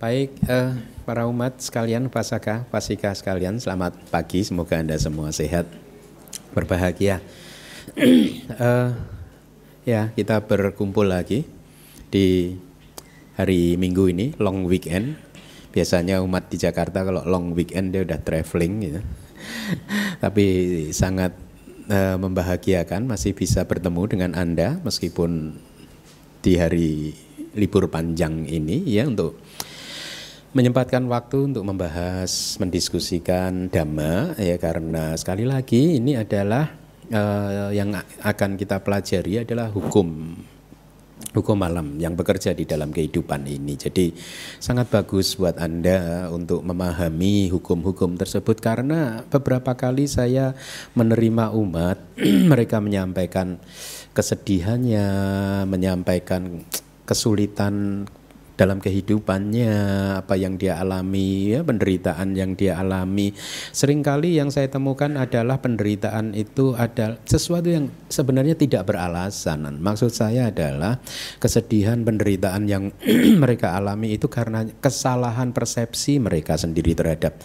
Baik, eh, para umat sekalian, pasaka, pasika sekalian, selamat pagi. Semoga anda semua sehat, berbahagia. eh, ya, kita berkumpul lagi di hari Minggu ini, long weekend. Biasanya umat di Jakarta kalau long weekend dia udah traveling gitu. Tapi sangat eh, membahagiakan masih bisa bertemu dengan anda meskipun di hari libur panjang ini ya untuk menyempatkan waktu untuk membahas, mendiskusikan dhamma ya karena sekali lagi ini adalah uh, yang akan kita pelajari adalah hukum hukum alam yang bekerja di dalam kehidupan ini. Jadi sangat bagus buat Anda untuk memahami hukum-hukum tersebut karena beberapa kali saya menerima umat mereka menyampaikan kesedihannya, menyampaikan kesulitan dalam kehidupannya apa yang dia alami ya penderitaan yang dia alami. Seringkali yang saya temukan adalah penderitaan itu ada sesuatu yang sebenarnya tidak beralasan. Maksud saya adalah kesedihan penderitaan yang mereka alami itu karena kesalahan persepsi mereka sendiri terhadap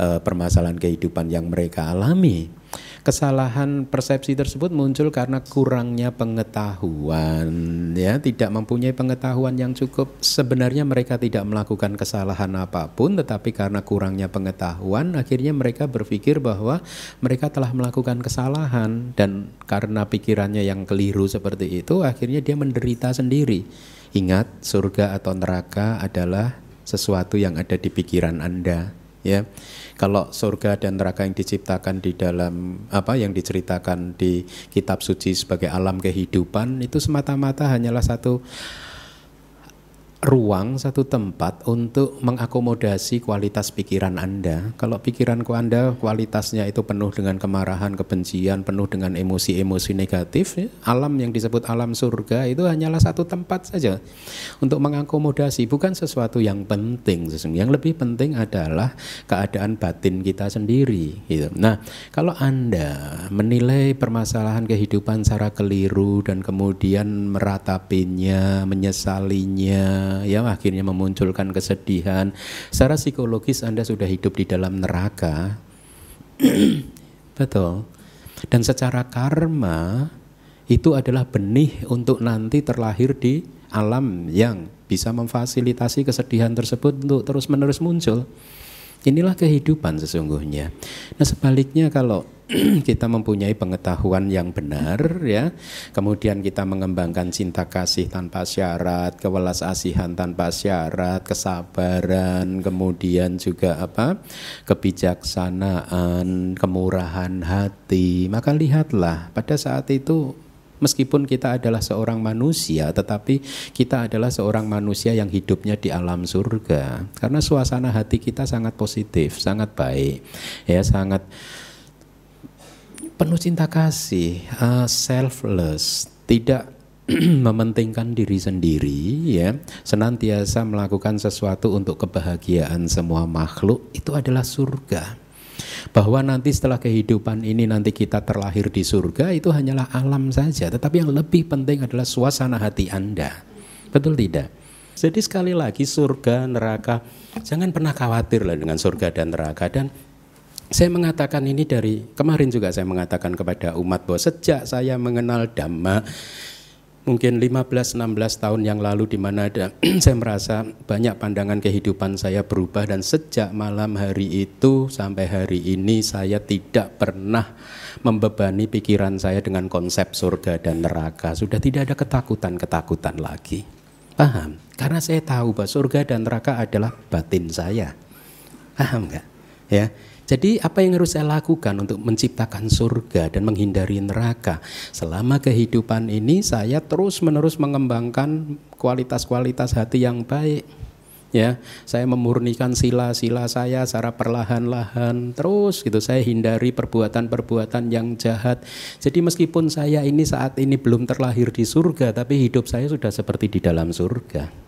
uh, permasalahan kehidupan yang mereka alami kesalahan persepsi tersebut muncul karena kurangnya pengetahuan ya. Tidak mempunyai pengetahuan yang cukup. Sebenarnya mereka tidak melakukan kesalahan apa pun tetapi karena kurangnya pengetahuan akhirnya mereka berpikir bahwa mereka telah melakukan kesalahan. Dan karena pikirannya yang keliru seperti itu akhirnya dia menderita sendiri. Ingat surga atau neraka adalah sesuatu yang ada di pikiran Anda ya. Kalau surga dan neraka yang diciptakan di dalam apa yang diceritakan di kitab suci sebagai alam kehidupan itu semata-mata hanyalah satu ruang, satu tempat untuk mengakomodasi kualitas pikiran Anda. Kalau pikiranku Anda kualitasnya itu penuh dengan kemarahan, kebencian, penuh dengan emosi-emosi negatif, ya, alam yang disebut alam surga itu hanyalah satu tempat saja untuk mengakomodasi, bukan sesuatu yang penting. Yang lebih penting adalah keadaan batin kita sendiri. Gitu. Nah, kalau Anda menilai permasalahan kehidupan secara keliru dan kemudian meratapinya, menyesalinya, ya akhirnya memunculkan kesedihan. Secara psikologis Anda sudah hidup di dalam neraka. Betul. Dan secara karma itu adalah benih untuk nanti terlahir di alam yang bisa memfasilitasi kesedihan tersebut untuk terus-menerus muncul. Inilah kehidupan sesungguhnya. Nah, sebaliknya kalau kita mempunyai pengetahuan yang benar ya, kemudian kita mengembangkan cinta kasih tanpa syarat, kewelas asihan tanpa syarat, kesabaran, kemudian juga apa? kebijaksanaan, kemurahan hati. Maka lihatlah pada saat itu Meskipun kita adalah seorang manusia, tetapi kita adalah seorang manusia yang hidupnya di alam surga. Karena suasana hati kita sangat positif, sangat baik, ya sangat penuh cinta kasih, uh, selfless, tidak mementingkan diri sendiri ya senantiasa melakukan sesuatu untuk kebahagiaan semua makhluk itu adalah surga bahwa nanti setelah kehidupan ini nanti kita terlahir di surga itu hanyalah alam saja, tetapi yang lebih penting adalah suasana hati Anda. Betul tidak? Jadi sekali lagi surga, neraka, jangan pernah khawatir lah dengan surga dan neraka dan saya mengatakan ini dari kemarin juga saya mengatakan kepada umat bahwa sejak saya mengenal Dhamma mungkin 15-16 tahun yang lalu di mana ada saya merasa banyak pandangan kehidupan saya berubah dan sejak malam hari itu sampai hari ini saya tidak pernah membebani pikiran saya dengan konsep surga dan neraka. Sudah tidak ada ketakutan-ketakutan lagi. Paham? Karena saya tahu bahwa surga dan neraka adalah batin saya. Paham nggak? Ya. Jadi apa yang harus saya lakukan untuk menciptakan surga dan menghindari neraka? Selama kehidupan ini saya terus-menerus mengembangkan kualitas-kualitas hati yang baik. Ya, saya memurnikan sila-sila saya secara perlahan-lahan terus gitu. Saya hindari perbuatan-perbuatan yang jahat. Jadi meskipun saya ini saat ini belum terlahir di surga, tapi hidup saya sudah seperti di dalam surga.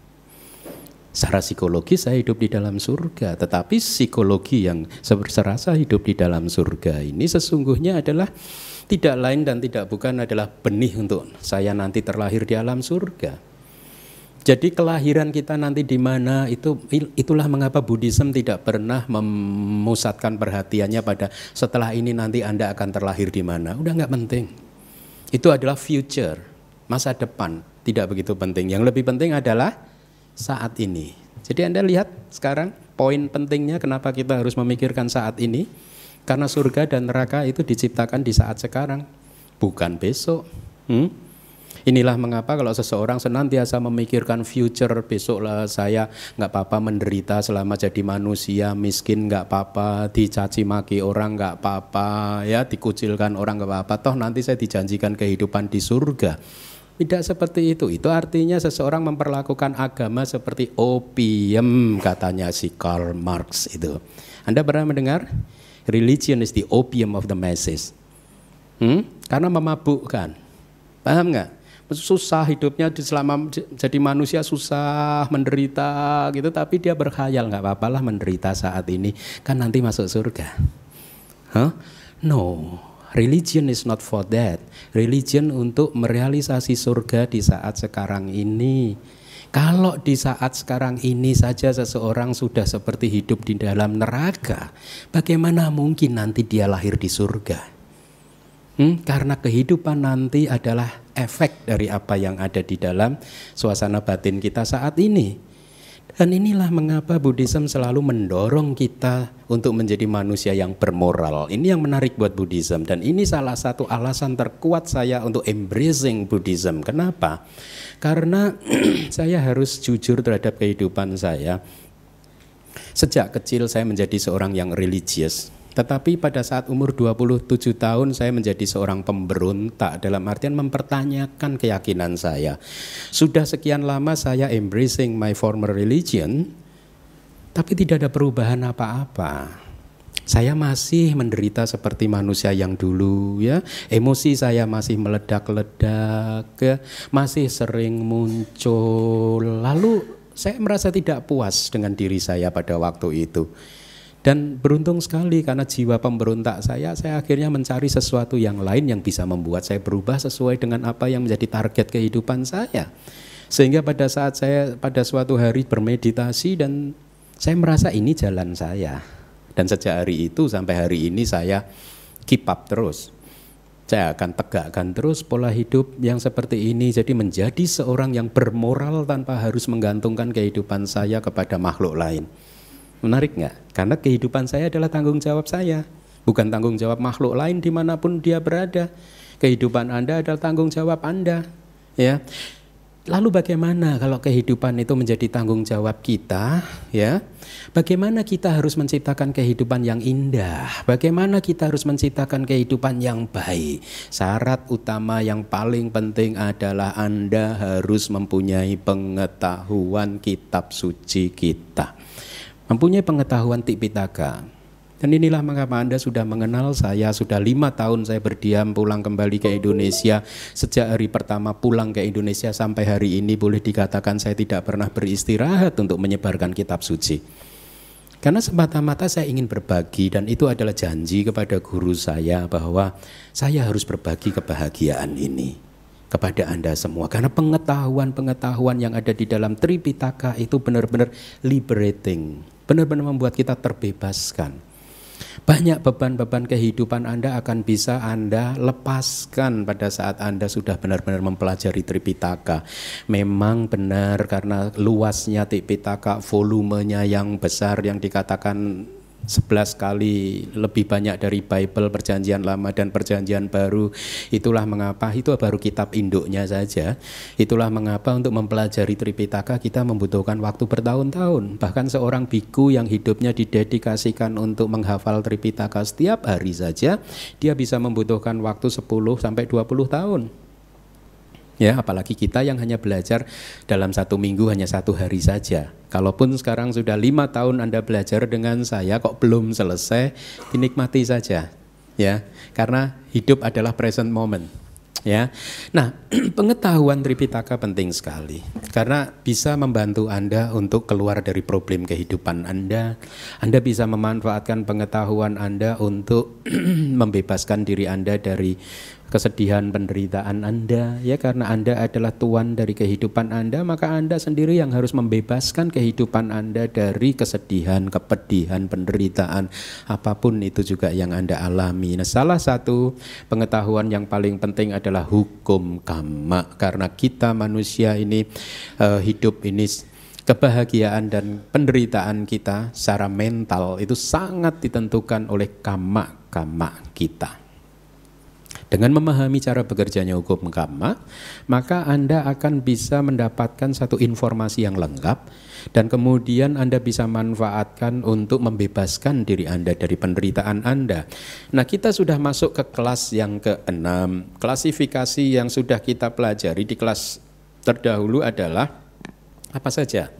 Secara psikologis saya hidup di dalam surga, tetapi psikologi yang serasa hidup di dalam surga ini sesungguhnya adalah tidak lain dan tidak bukan adalah benih untuk saya nanti terlahir di alam surga. Jadi kelahiran kita nanti di mana itu itulah mengapa Buddhism tidak pernah memusatkan perhatiannya pada setelah ini nanti Anda akan terlahir di mana. Udah nggak penting. Itu adalah future, masa depan. Tidak begitu penting. Yang lebih penting adalah saat ini. Jadi Anda lihat sekarang poin pentingnya kenapa kita harus memikirkan saat ini. Karena surga dan neraka itu diciptakan di saat sekarang, bukan besok. Hmm? Inilah mengapa kalau seseorang senantiasa memikirkan future besok lah saya nggak apa-apa menderita selama jadi manusia miskin nggak apa-apa dicaci maki orang nggak apa-apa ya dikucilkan orang nggak apa-apa toh nanti saya dijanjikan kehidupan di surga tidak seperti itu. Itu artinya seseorang memperlakukan agama seperti opium katanya si Karl Marx itu. Anda pernah mendengar? Religion is the opium of the masses. Hmm? Karena memabukkan. Paham nggak? susah hidupnya selama jadi manusia susah menderita gitu tapi dia berkhayal nggak apa-apa lah menderita saat ini kan nanti masuk surga huh? no religion is not for that. Religion untuk merealisasi surga di saat sekarang ini. Kalau di saat sekarang ini saja seseorang sudah seperti hidup di dalam neraka bagaimana mungkin nanti dia lahir di surga? Hmm, karena kehidupan nanti adalah efek dari apa yang ada di dalam suasana batin kita saat ini. Dan inilah mengapa Buddhism selalu mendorong kita untuk menjadi manusia yang bermoral. Ini yang menarik buat Buddhism dan ini salah satu alasan terkuat saya untuk embracing Buddhism. Kenapa? Karena saya harus jujur terhadap kehidupan saya. Sejak kecil saya menjadi seorang yang religius. Tetapi pada saat umur 27 tahun saya menjadi seorang pemberontak dalam artian mempertanyakan keyakinan saya. Sudah sekian lama saya embracing my former religion, tapi tidak ada perubahan apa-apa. Saya masih menderita seperti manusia yang dulu ya. Emosi saya masih meledak-ledak ya. Masih sering muncul. Lalu saya merasa tidak puas dengan diri saya pada waktu itu. Dan beruntung sekali karena jiwa pemberontak saya, saya akhirnya mencari sesuatu yang lain yang bisa membuat saya berubah sesuai dengan apa yang menjadi target kehidupan saya. Sehingga pada saat saya pada suatu hari bermeditasi dan saya merasa ini jalan saya. Dan sejak hari itu sampai hari ini saya keep up terus. Saya akan tegakkan terus pola hidup yang seperti ini jadi menjadi seorang yang bermoral tanpa harus menggantungkan kehidupan saya kepada makhluk lain. Menarik nggak? Karena kehidupan saya adalah tanggung jawab saya, bukan tanggung jawab makhluk lain di mana pun dia berada. Kehidupan Anda adalah tanggung jawab Anda. Ya, Lalu bagaimana kalau kehidupan itu menjadi tanggung jawab kita, ya? Bagaimana kita harus menciptakan kehidupan yang indah? Bagaimana kita harus menciptakan kehidupan yang baik? Syarat utama yang paling penting adalah Anda harus mempunyai pengetahuan kitab suci kita mempunyai pengetahuan Tipitaka. Dan inilah mengapa Anda sudah mengenal saya, sudah lima tahun saya berdiam pulang kembali ke Indonesia. Sejak hari pertama pulang ke Indonesia sampai hari ini boleh dikatakan saya tidak pernah beristirahat untuk menyebarkan kitab suci. Karena semata-mata saya ingin berbagi dan itu adalah janji kepada guru saya bahwa saya harus berbagi kebahagiaan ini kepada Anda semua. Karena pengetahuan-pengetahuan yang ada di dalam Tripitaka itu benar-benar liberating benar-benar membuat kita terbebaskan. Banyak beban-beban kehidupan Anda akan bisa Anda lepaskan pada saat Anda sudah benar-benar mempelajari Tripitaka. Memang benar karena luasnya Tripitaka, volumenya yang besar yang dikatakan 11 kali lebih banyak dari Bible perjanjian lama dan perjanjian baru. Itulah mengapa itu baru kitab induknya saja. Itulah mengapa untuk mempelajari Tripitaka kita membutuhkan waktu bertahun-tahun. Bahkan seorang biku yang hidupnya didedikasikan untuk menghafal Tripitaka setiap hari saja dia bisa membutuhkan waktu 10 sampai 20 tahun Ya, apalagi kita yang hanya belajar dalam satu minggu hanya satu hari saja. Kalaupun sekarang sudah lima tahun Anda belajar dengan saya kok belum selesai, dinikmati saja. Ya, karena hidup adalah present moment. Ya, nah pengetahuan Tripitaka penting sekali karena bisa membantu Anda untuk keluar dari problem kehidupan Anda. Anda bisa memanfaatkan pengetahuan Anda untuk membebaskan diri Anda dari kesedihan penderitaan Anda ya karena Anda adalah tuan dari kehidupan Anda maka Anda sendiri yang harus membebaskan kehidupan Anda dari kesedihan, kepedihan, penderitaan apa pun itu juga yang Anda alami. Nah, salah satu pengetahuan yang paling penting adalah hukum kama karena kita manusia ini uh, hidup ini kebahagiaan dan penderitaan kita secara mental itu sangat ditentukan oleh kama-kama kita. Dengan memahami cara bekerjanya hukum kama, maka Anda akan bisa mendapatkan satu informasi yang lengkap dan kemudian Anda bisa manfaatkan untuk membebaskan diri Anda dari penderitaan Anda. Nah, kita sudah masuk ke kelas yang keenam. Klasifikasi yang sudah kita pelajari di kelas terdahulu adalah apa saja?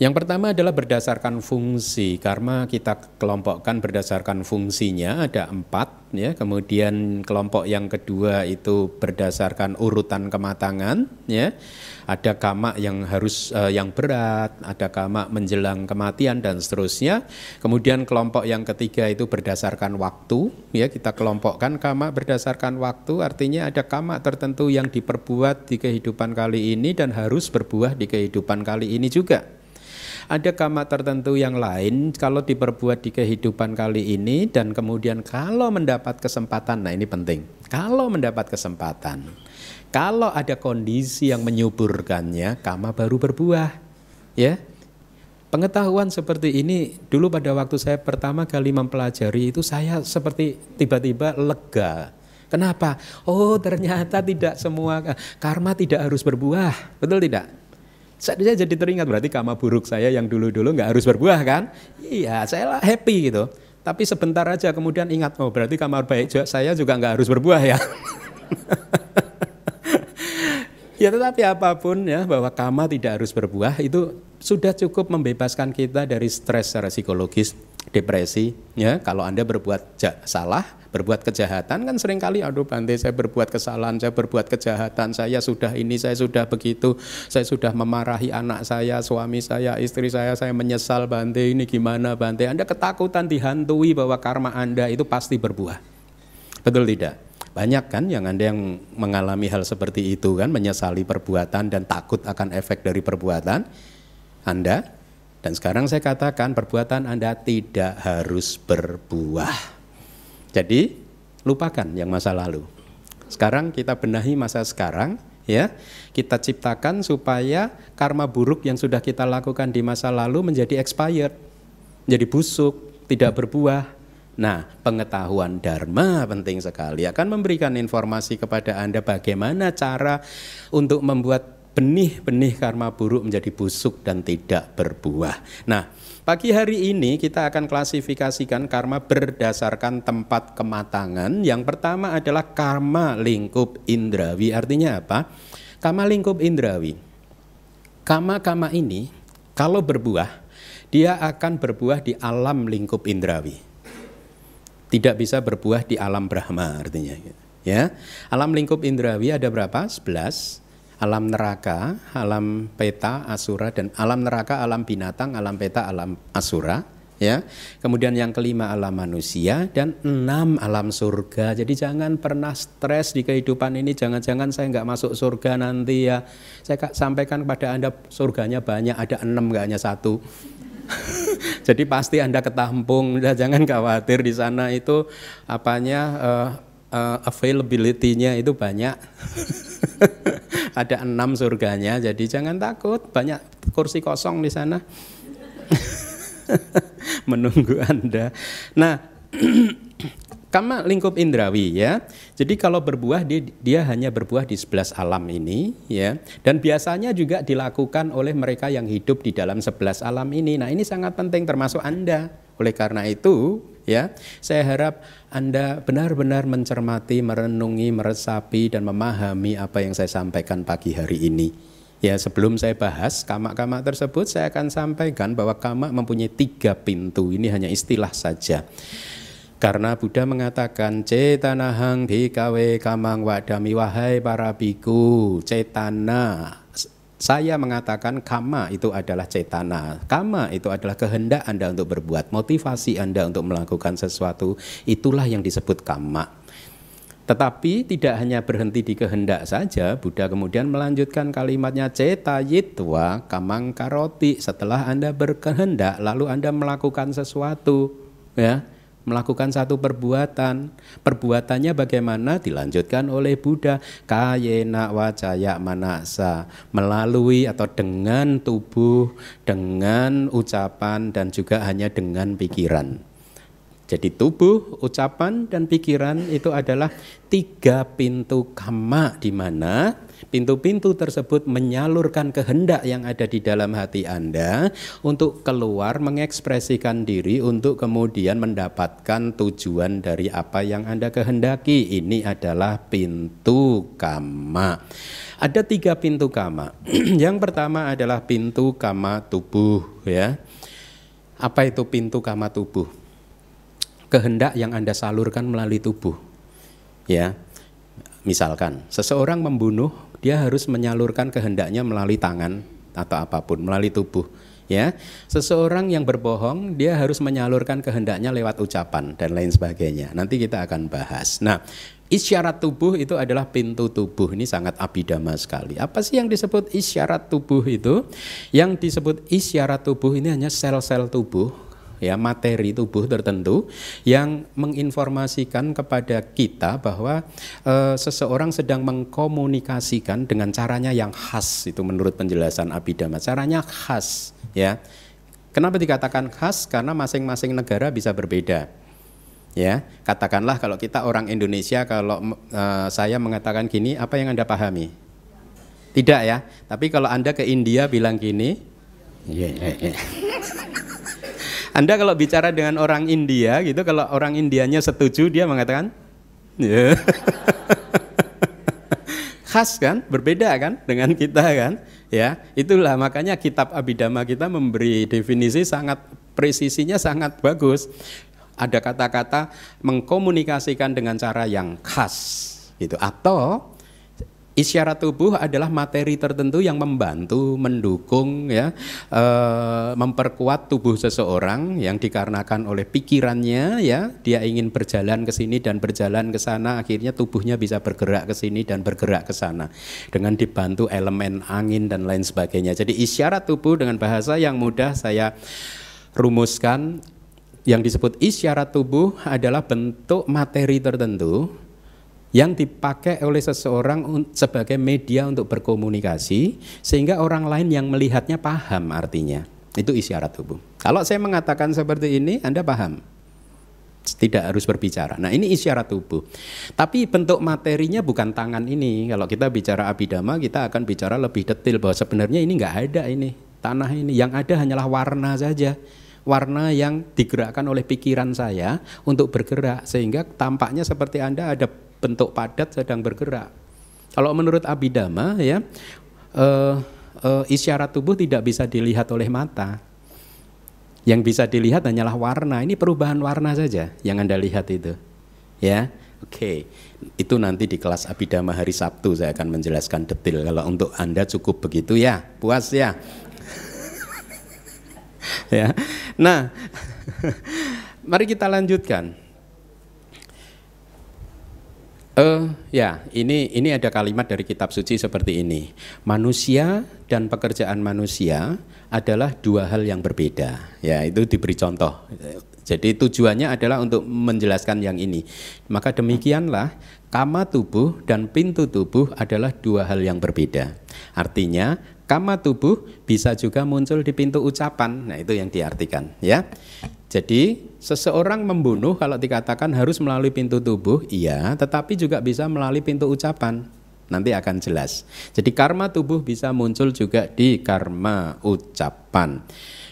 Yang pertama adalah berdasarkan fungsi, karena kita kelompokkan berdasarkan fungsinya ada empat, ya. Kemudian kelompok yang kedua itu berdasarkan urutan kematangan, ya. Ada kama yang harus uh, yang berat, ada kama menjelang kematian dan seterusnya. Kemudian kelompok yang ketiga itu berdasarkan waktu, ya. Kita kelompokkan kama berdasarkan waktu, artinya ada kama tertentu yang diperbuat di kehidupan kali ini dan harus berbuah di kehidupan kali ini juga. Ada kama tertentu yang lain kalau diperbuat di kehidupan kali ini dan kemudian kalau mendapat kesempatan, nah ini penting. Kalau mendapat kesempatan, kalau ada kondisi yang menyuburkannya, kama baru berbuah. Ya, Pengetahuan seperti ini dulu pada waktu saya pertama kali mempelajari itu saya seperti tiba-tiba lega. Kenapa? Oh ternyata tidak semua karma tidak harus berbuah, betul tidak? Saya jadi teringat berarti kama buruk saya yang dulu-dulu nggak harus berbuah kan? Iya, saya lah happy gitu. Tapi sebentar aja kemudian ingat, oh berarti kamar baik saya juga nggak harus berbuah ya. ya tetapi apa pun ya bahwa kama tidak harus berbuah itu sudah cukup membebaskan kita dari stres secara psikologis, depresi ya. Kalau Anda berbuat salah berbuat kejahatan kan sering kali aduh Bante saya berbuat kesalahan, saya berbuat kejahatan, saya sudah ini, saya sudah begitu, saya sudah memarahi anak saya, suami saya, istri saya, saya menyesal Bante ini gimana Bante. Anda ketakutan dihantui bahwa karma Anda itu pasti berbuah. Betul tidak? Banyak kan yang Anda yang mengalami hal seperti itu kan, menyesali perbuatan dan takut akan efek dari perbuatan Anda. Dan sekarang saya katakan perbuatan Anda tidak harus berbuah. Jadi lupakan yang masa lalu. Sekarang kita benahi masa sekarang ya. Kita ciptakan supaya karma buruk yang sudah kita lakukan di masa lalu menjadi expired, menjadi busuk, tidak berbuah. Nah, pengetahuan dharma penting sekali akan memberikan informasi kepada Anda bagaimana cara untuk membuat benih-benih karma buruk menjadi busuk dan tidak berbuah. Nah, Pagi hari ini kita akan klasifikasikan karma berdasarkan tempat kematangan. Yang pertama adalah karma lingkup indrawi. Artinya apa? Karma lingkup indrawi. Kama-kama ini kalau berbuah, dia akan berbuah di alam lingkup indrawi. Tidak bisa berbuah di alam Brahma artinya. Ya, alam lingkup indrawi ada berapa? 11 alam neraka, alam peta, asura dan alam neraka, alam binatang, alam peta, alam asura ya. Kemudian yang kelima alam manusia dan enam alam surga. Jadi jangan pernah stres di kehidupan ini. Jangan-jangan saya nggak masuk surga nanti ya. Saya sampaikan kepada anda surganya banyak, ada enam nggak hanya satu. Jadi pasti anda ketampung. Jangan khawatir di sana itu apanya uh, uh, availability-nya itu banyak. Ada enam surganya, jadi jangan takut, banyak kursi kosong di sana. Menunggu Anda. Nah, Kama lingkup indrawi ya. Jadi kalau berbuah dia, dia hanya berbuah di sebelas alam ini ya. Dan biasanya juga dilakukan oleh mereka yang hidup di dalam sebelas alam ini. Nah, ini sangat penting termasuk Anda. Oleh karena itu, ya, saya harap Anda benar-benar mencermati, merenungi, meresapi dan memahami apa yang saya sampaikan pagi hari ini. Ya, sebelum saya bahas kama-kama tersebut, saya akan sampaikan bahwa kama mempunyai tiga pintu. Ini hanya istilah saja. Karena Buddha mengatakan cetanahang bikawe kamang wadami wahai para biku cetana saya mengatakan kama itu adalah cetana. Kama itu adalah kehendak Anda untuk berbuat, motivasi Anda untuk melakukan sesuatu. Itulah yang disebut kama. Tetapi tidak hanya berhenti di kehendak saja, Buddha kemudian melanjutkan kalimatnya ceta yitwa kamang karoti. Setelah Anda berkehendak lalu Anda melakukan sesuatu, ya melakukan satu perbuatan. Perbuatannya bagaimana? Dilanjutkan oleh Buddha. Kayena wacaya manasa. Melalui atau dengan tubuh, dengan ucapan, dan juga hanya dengan pikiran. Jadi tubuh, ucapan, dan pikiran itu adalah tiga pintu kama di mana pintu-pintu tersebut menyalurkan kehendak yang ada di dalam hati Anda untuk keluar mengekspresikan diri untuk kemudian mendapatkan tujuan dari apa yang Anda kehendaki. Ini adalah pintu kama. Ada tiga pintu kama. yang pertama adalah pintu kama tubuh ya. Apa itu pintu kama tubuh? kehendak yang Anda salurkan melalui tubuh. Ya. Misalkan seseorang membunuh, dia harus menyalurkan kehendaknya melalui tangan atau apa pun, melalui tubuh. Ya, seseorang yang berbohong dia harus menyalurkan kehendaknya lewat ucapan dan lain sebagainya. Nanti kita akan bahas. Nah, isyarat tubuh itu adalah pintu tubuh. Ini sangat abidama sekali. Apa sih yang disebut isyarat tubuh itu? Yang disebut isyarat tubuh ini hanya sel-sel tubuh ya materi tubuh tertentu yang menginformasikan kepada kita bahwa e, seseorang sedang mengkomunikasikan dengan caranya yang khas itu menurut penjelasan Abhidhamma. Caranya khas ya. Kenapa dikatakan khas? Karena masing-masing negara bisa berbeda ya. Katakanlah kalau kita orang Indonesia kalau e, saya mengatakan gini apa yang anda pahami? Tidak ya. Tapi kalau anda ke India bilang gini yeah, yeah, yeah. Anda kalau bicara dengan orang India gitu, kalau orang Indianya setuju dia mengatakan, yeah. khas kan, berbeda kan dengan kita kan, ya itulah makanya kitab Abhidhamma kita memberi definisi sangat presisinya sangat bagus. Ada kata-kata mengkomunikasikan dengan cara yang khas gitu atau Isyarat tubuh adalah materi tertentu yang membantu, mendukung, ya, e, memperkuat tubuh seseorang yang dikarenakan oleh pikirannya, ya, dia ingin berjalan ke sini dan berjalan ke sana, akhirnya tubuhnya bisa bergerak ke sini dan bergerak ke sana dengan dibantu elemen angin dan lain sebagainya. Jadi isyarat tubuh dengan bahasa yang mudah saya rumuskan yang disebut isyarat tubuh adalah bentuk materi tertentu yang dipakai oleh seseorang sebagai media untuk berkomunikasi sehingga orang lain yang melihatnya paham artinya. Itu isyarat tubuh. Kalau saya mengatakan seperti ini, Anda paham. Tidak harus berbicara. Nah, ini isyarat tubuh. Tapi bentuk materinya bukan tangan ini. Kalau kita bicara abidama, kita akan bicara lebih detail bahwa sebenarnya ini nggak ada ini tanah ini. Yang ada hanyalah warna saja warna yang digerakkan oleh pikiran saya untuk bergerak sehingga tampaknya seperti Anda ada bentuk padat sedang bergerak. Kalau menurut Abidama ya uh, uh, isyarat tubuh tidak bisa dilihat oleh mata. Yang bisa dilihat hanyalah warna. Ini perubahan warna saja yang Anda lihat itu. Ya. Oke, okay. itu nanti di kelas Abidama hari Sabtu saya akan menjelaskan detail. Kalau untuk Anda cukup begitu ya, puas ya. ya. Nah, mari kita lanjutkan. Uh, ya, ini ini ada kalimat dari kitab suci seperti ini. Manusia dan pekerjaan manusia adalah dua hal yang berbeda. Ya, itu diberi contoh. Jadi tujuannya adalah untuk menjelaskan yang ini. Maka demikianlah kama tubuh dan pintu tubuh adalah dua hal yang berbeda. Artinya kama tubuh bisa juga muncul di pintu ucapan. Nah, itu yang diartikan, ya. Jadi seseorang membunuh kalau dikatakan harus melalui pintu tubuh, iya, tetapi juga bisa melalui pintu ucapan. Nanti akan jelas. Jadi karma tubuh bisa muncul juga di karma ucapan.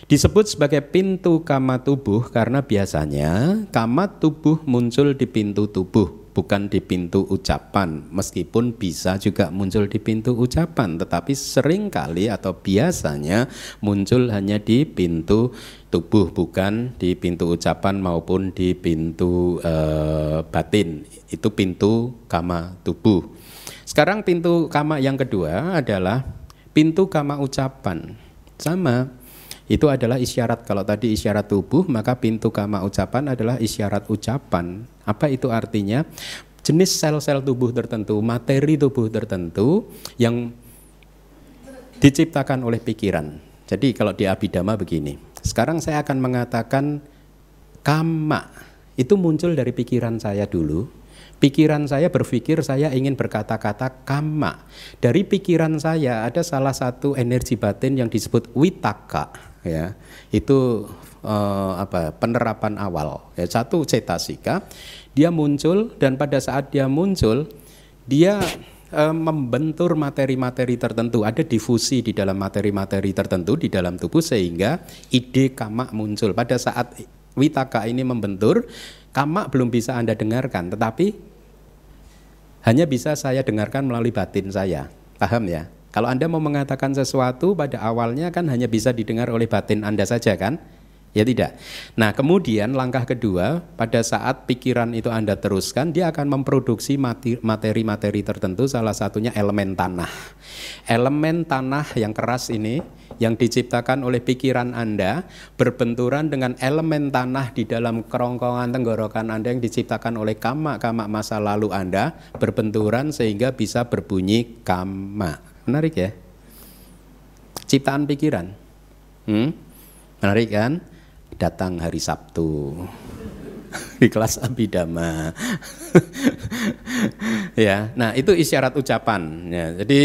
Disebut sebagai pintu kama tubuh karena biasanya kama tubuh muncul di pintu tubuh bukan di pintu ucapan meskipun bisa juga muncul di pintu ucapan tetapi sering kali atau biasanya muncul hanya di pintu tubuh bukan di pintu ucapan maupun di pintu e, batin. Itu pintu kama tubuh. Sekarang pintu kama yang kedua adalah pintu kama ucapan. Sama itu adalah isyarat kalau tadi isyarat tubuh maka pintu kama ucapan adalah isyarat ucapan apa itu artinya jenis sel-sel tubuh tertentu, materi tubuh tertentu yang diciptakan oleh pikiran. Jadi kalau di Abhidhamma begini, sekarang saya akan mengatakan kama itu muncul dari pikiran saya dulu. Pikiran saya berpikir saya ingin berkata-kata kama. Dari pikiran saya ada salah satu energi batin yang disebut witaka ya. Itu uh, apa penerapan awal ya, satu cetasika dia muncul dan pada saat dia muncul dia uh, membentur materi-materi tertentu ada difusi di dalam materi-materi tertentu di dalam tubuh sehingga ide kama muncul pada saat witaka ini membentur kama belum bisa anda dengarkan tetapi hanya bisa saya dengarkan melalui batin saya. Paham ya? Kalau Anda mau mengatakan sesuatu pada awalnya kan hanya bisa didengar oleh batin Anda saja kan? Ya tidak. Nah, kemudian langkah kedua, pada saat pikiran itu Anda teruskan, dia akan memproduksi materi-materi tertentu, salah satunya elemen tanah. Elemen tanah yang keras ini yang diciptakan oleh pikiran Anda berbenturan dengan elemen tanah di dalam kerongkongan tenggorokan Anda yang diciptakan oleh kama-kama masa lalu Anda berbenturan sehingga bisa berbunyi kama. Menarik ya? Ciptaan pikiran. Hmm? Menarik kan? Datang hari Sabtu di kelas abidama. ya, nah itu isyarat ucapan. Ya, jadi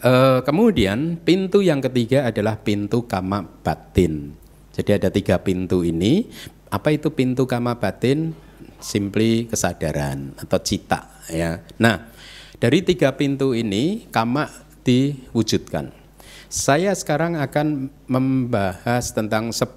Uh, kemudian pintu yang ketiga adalah pintu kama batin. Jadi ada tiga pintu ini. Apa itu pintu kama batin? Simply kesadaran atau cita ya. Nah dari tiga pintu ini kama diwujudkan. Saya sekarang akan membahas tentang 10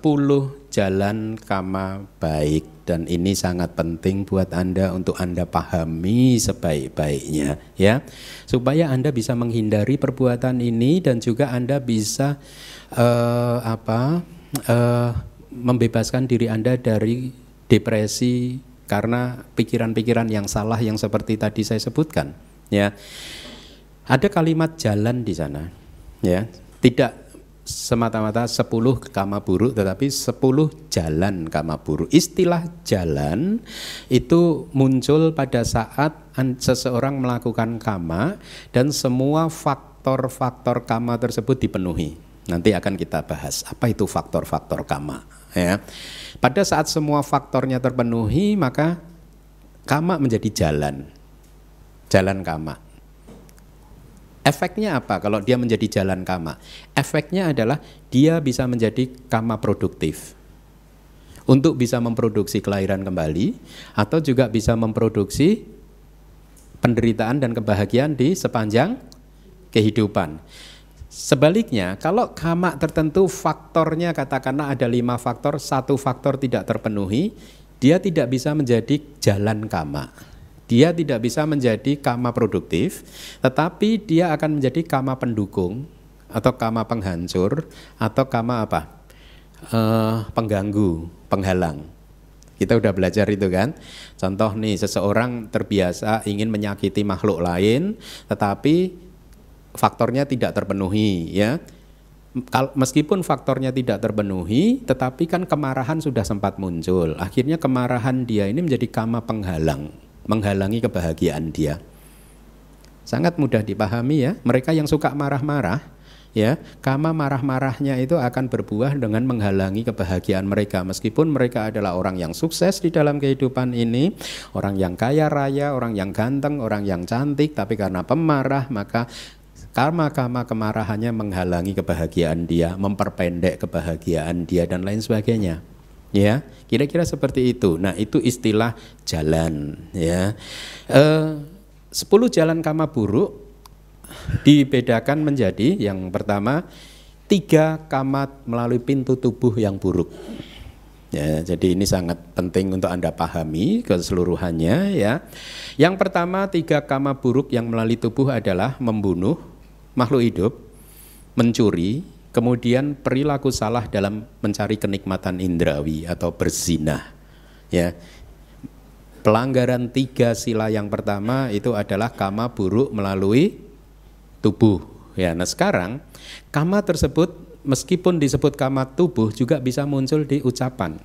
jalan kama baik dan ini sangat penting buat Anda untuk Anda pahami sebaik-baiknya ya. Supaya Anda bisa menghindari perbuatan ini dan juga Anda bisa uh, apa? Uh, membebaskan diri Anda dari depresi karena pikiran-pikiran yang salah yang seperti tadi saya sebutkan ya. Ada kalimat jalan di sana ya tidak semata-mata 10 kama buruk tetapi 10 jalan kama buruk. Istilah jalan itu muncul pada saat seseorang melakukan kama dan semua faktor-faktor kama tersebut dipenuhi. Nanti akan kita bahas apa itu faktor-faktor kama ya. Pada saat semua faktornya terpenuhi maka kama menjadi jalan. Jalan kama. Efeknya apa kalau dia menjadi jalan kama? Efeknya adalah dia bisa menjadi kama produktif. Untuk bisa memproduksi kelahiran kembali atau juga bisa memproduksi penderitaan dan kebahagiaan di sepanjang kehidupan. Sebaliknya, kalau kama tertentu faktornya katakanlah ada lima faktor, satu faktor tidak terpenuhi, dia tidak bisa menjadi jalan kama. Dia tidak bisa menjadi kama produktif, tetapi dia akan menjadi kama pendukung atau kama penghancur atau kama apa? Uh, pengganggu, penghalang. Kita udah belajar itu kan. Contoh nih, seseorang terbiasa ingin menyakiti makhluk lain, tetapi faktornya tidak terpenuhi, ya. Meskipun faktornya tidak terpenuhi, tetapi kan kemarahan sudah sempat muncul. Akhirnya kemarahan dia ini menjadi kama penghalang menghalangi kebahagiaan dia. Sangat mudah dipahami ya. Mereka yang suka marah-marah, ya, kama marah-marahnya itu akan berbuah dengan menghalangi kebahagiaan mereka meskipun mereka adalah orang yang sukses di dalam kehidupan ini, orang yang kaya raya, orang yang ganteng, orang yang cantik, tapi karena pemarah maka karma-karma kemarahannya menghalangi kebahagiaan dia, memperpendek kebahagiaan dia dan lain sebagainya. Ya, kira-kira seperti itu. Nah, itu istilah jalan. Ya, eh, 10 jalan kama buruk dibedakan menjadi yang pertama tiga kamat melalui pintu tubuh yang buruk. Ya, jadi ini sangat penting untuk Anda pahami keseluruhannya ya. Yang pertama tiga kama buruk yang melalui tubuh adalah membunuh makhluk hidup, mencuri, kemudian perilaku salah dalam mencari kenikmatan indrawi atau berzina. Ya. Pelanggaran tiga sila yang pertama itu adalah kama buruk melalui tubuh. Ya, nah sekarang kama tersebut meskipun disebut kama tubuh juga bisa muncul di ucapan.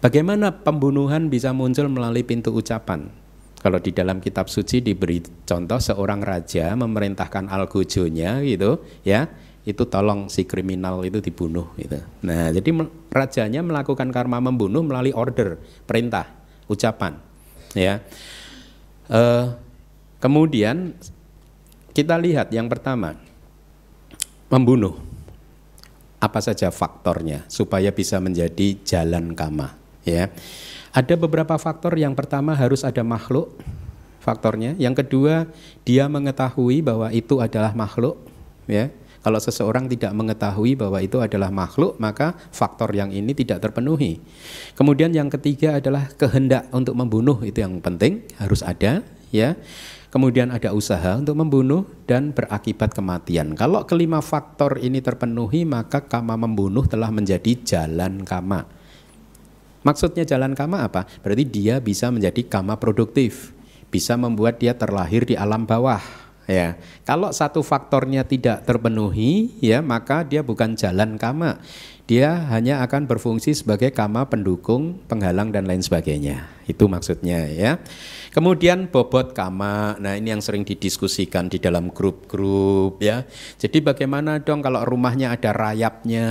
Bagaimana pembunuhan bisa muncul melalui pintu ucapan? Kalau di dalam kitab suci diberi contoh seorang raja memerintahkan algojonya gitu, ya, itu tolong si kriminal itu dibunuh gitu. Nah, jadi rajanya melakukan karma membunuh melalui order, perintah, ucapan, ya. Uh, kemudian kita lihat yang pertama membunuh apa saja faktornya supaya bisa menjadi jalan kama ya ada beberapa faktor yang pertama harus ada makhluk faktornya. Yang kedua dia mengetahui bahwa itu adalah makhluk ya. Kalau seseorang tidak mengetahui bahwa itu adalah makhluk, maka faktor yang ini tidak terpenuhi. Kemudian yang ketiga adalah kehendak untuk membunuh itu yang penting harus ada, ya. Kemudian ada usaha untuk membunuh dan berakibat kematian. Kalau kelima faktor ini terpenuhi, maka kama membunuh telah menjadi jalan kama. Maksudnya jalan kama apa? Berarti dia bisa menjadi kama produktif, bisa membuat dia terlahir di alam bawah. Ya, kalau satu faktornya tidak terpenuhi, ya maka dia bukan jalan kama. Dia hanya akan berfungsi sebagai kama pendukung, penghalang dan lain sebagainya. Itu maksudnya ya. Kemudian bobot kama, nah ini yang sering didiskusikan di dalam grup-grup ya. Jadi bagaimana dong kalau rumahnya ada rayapnya?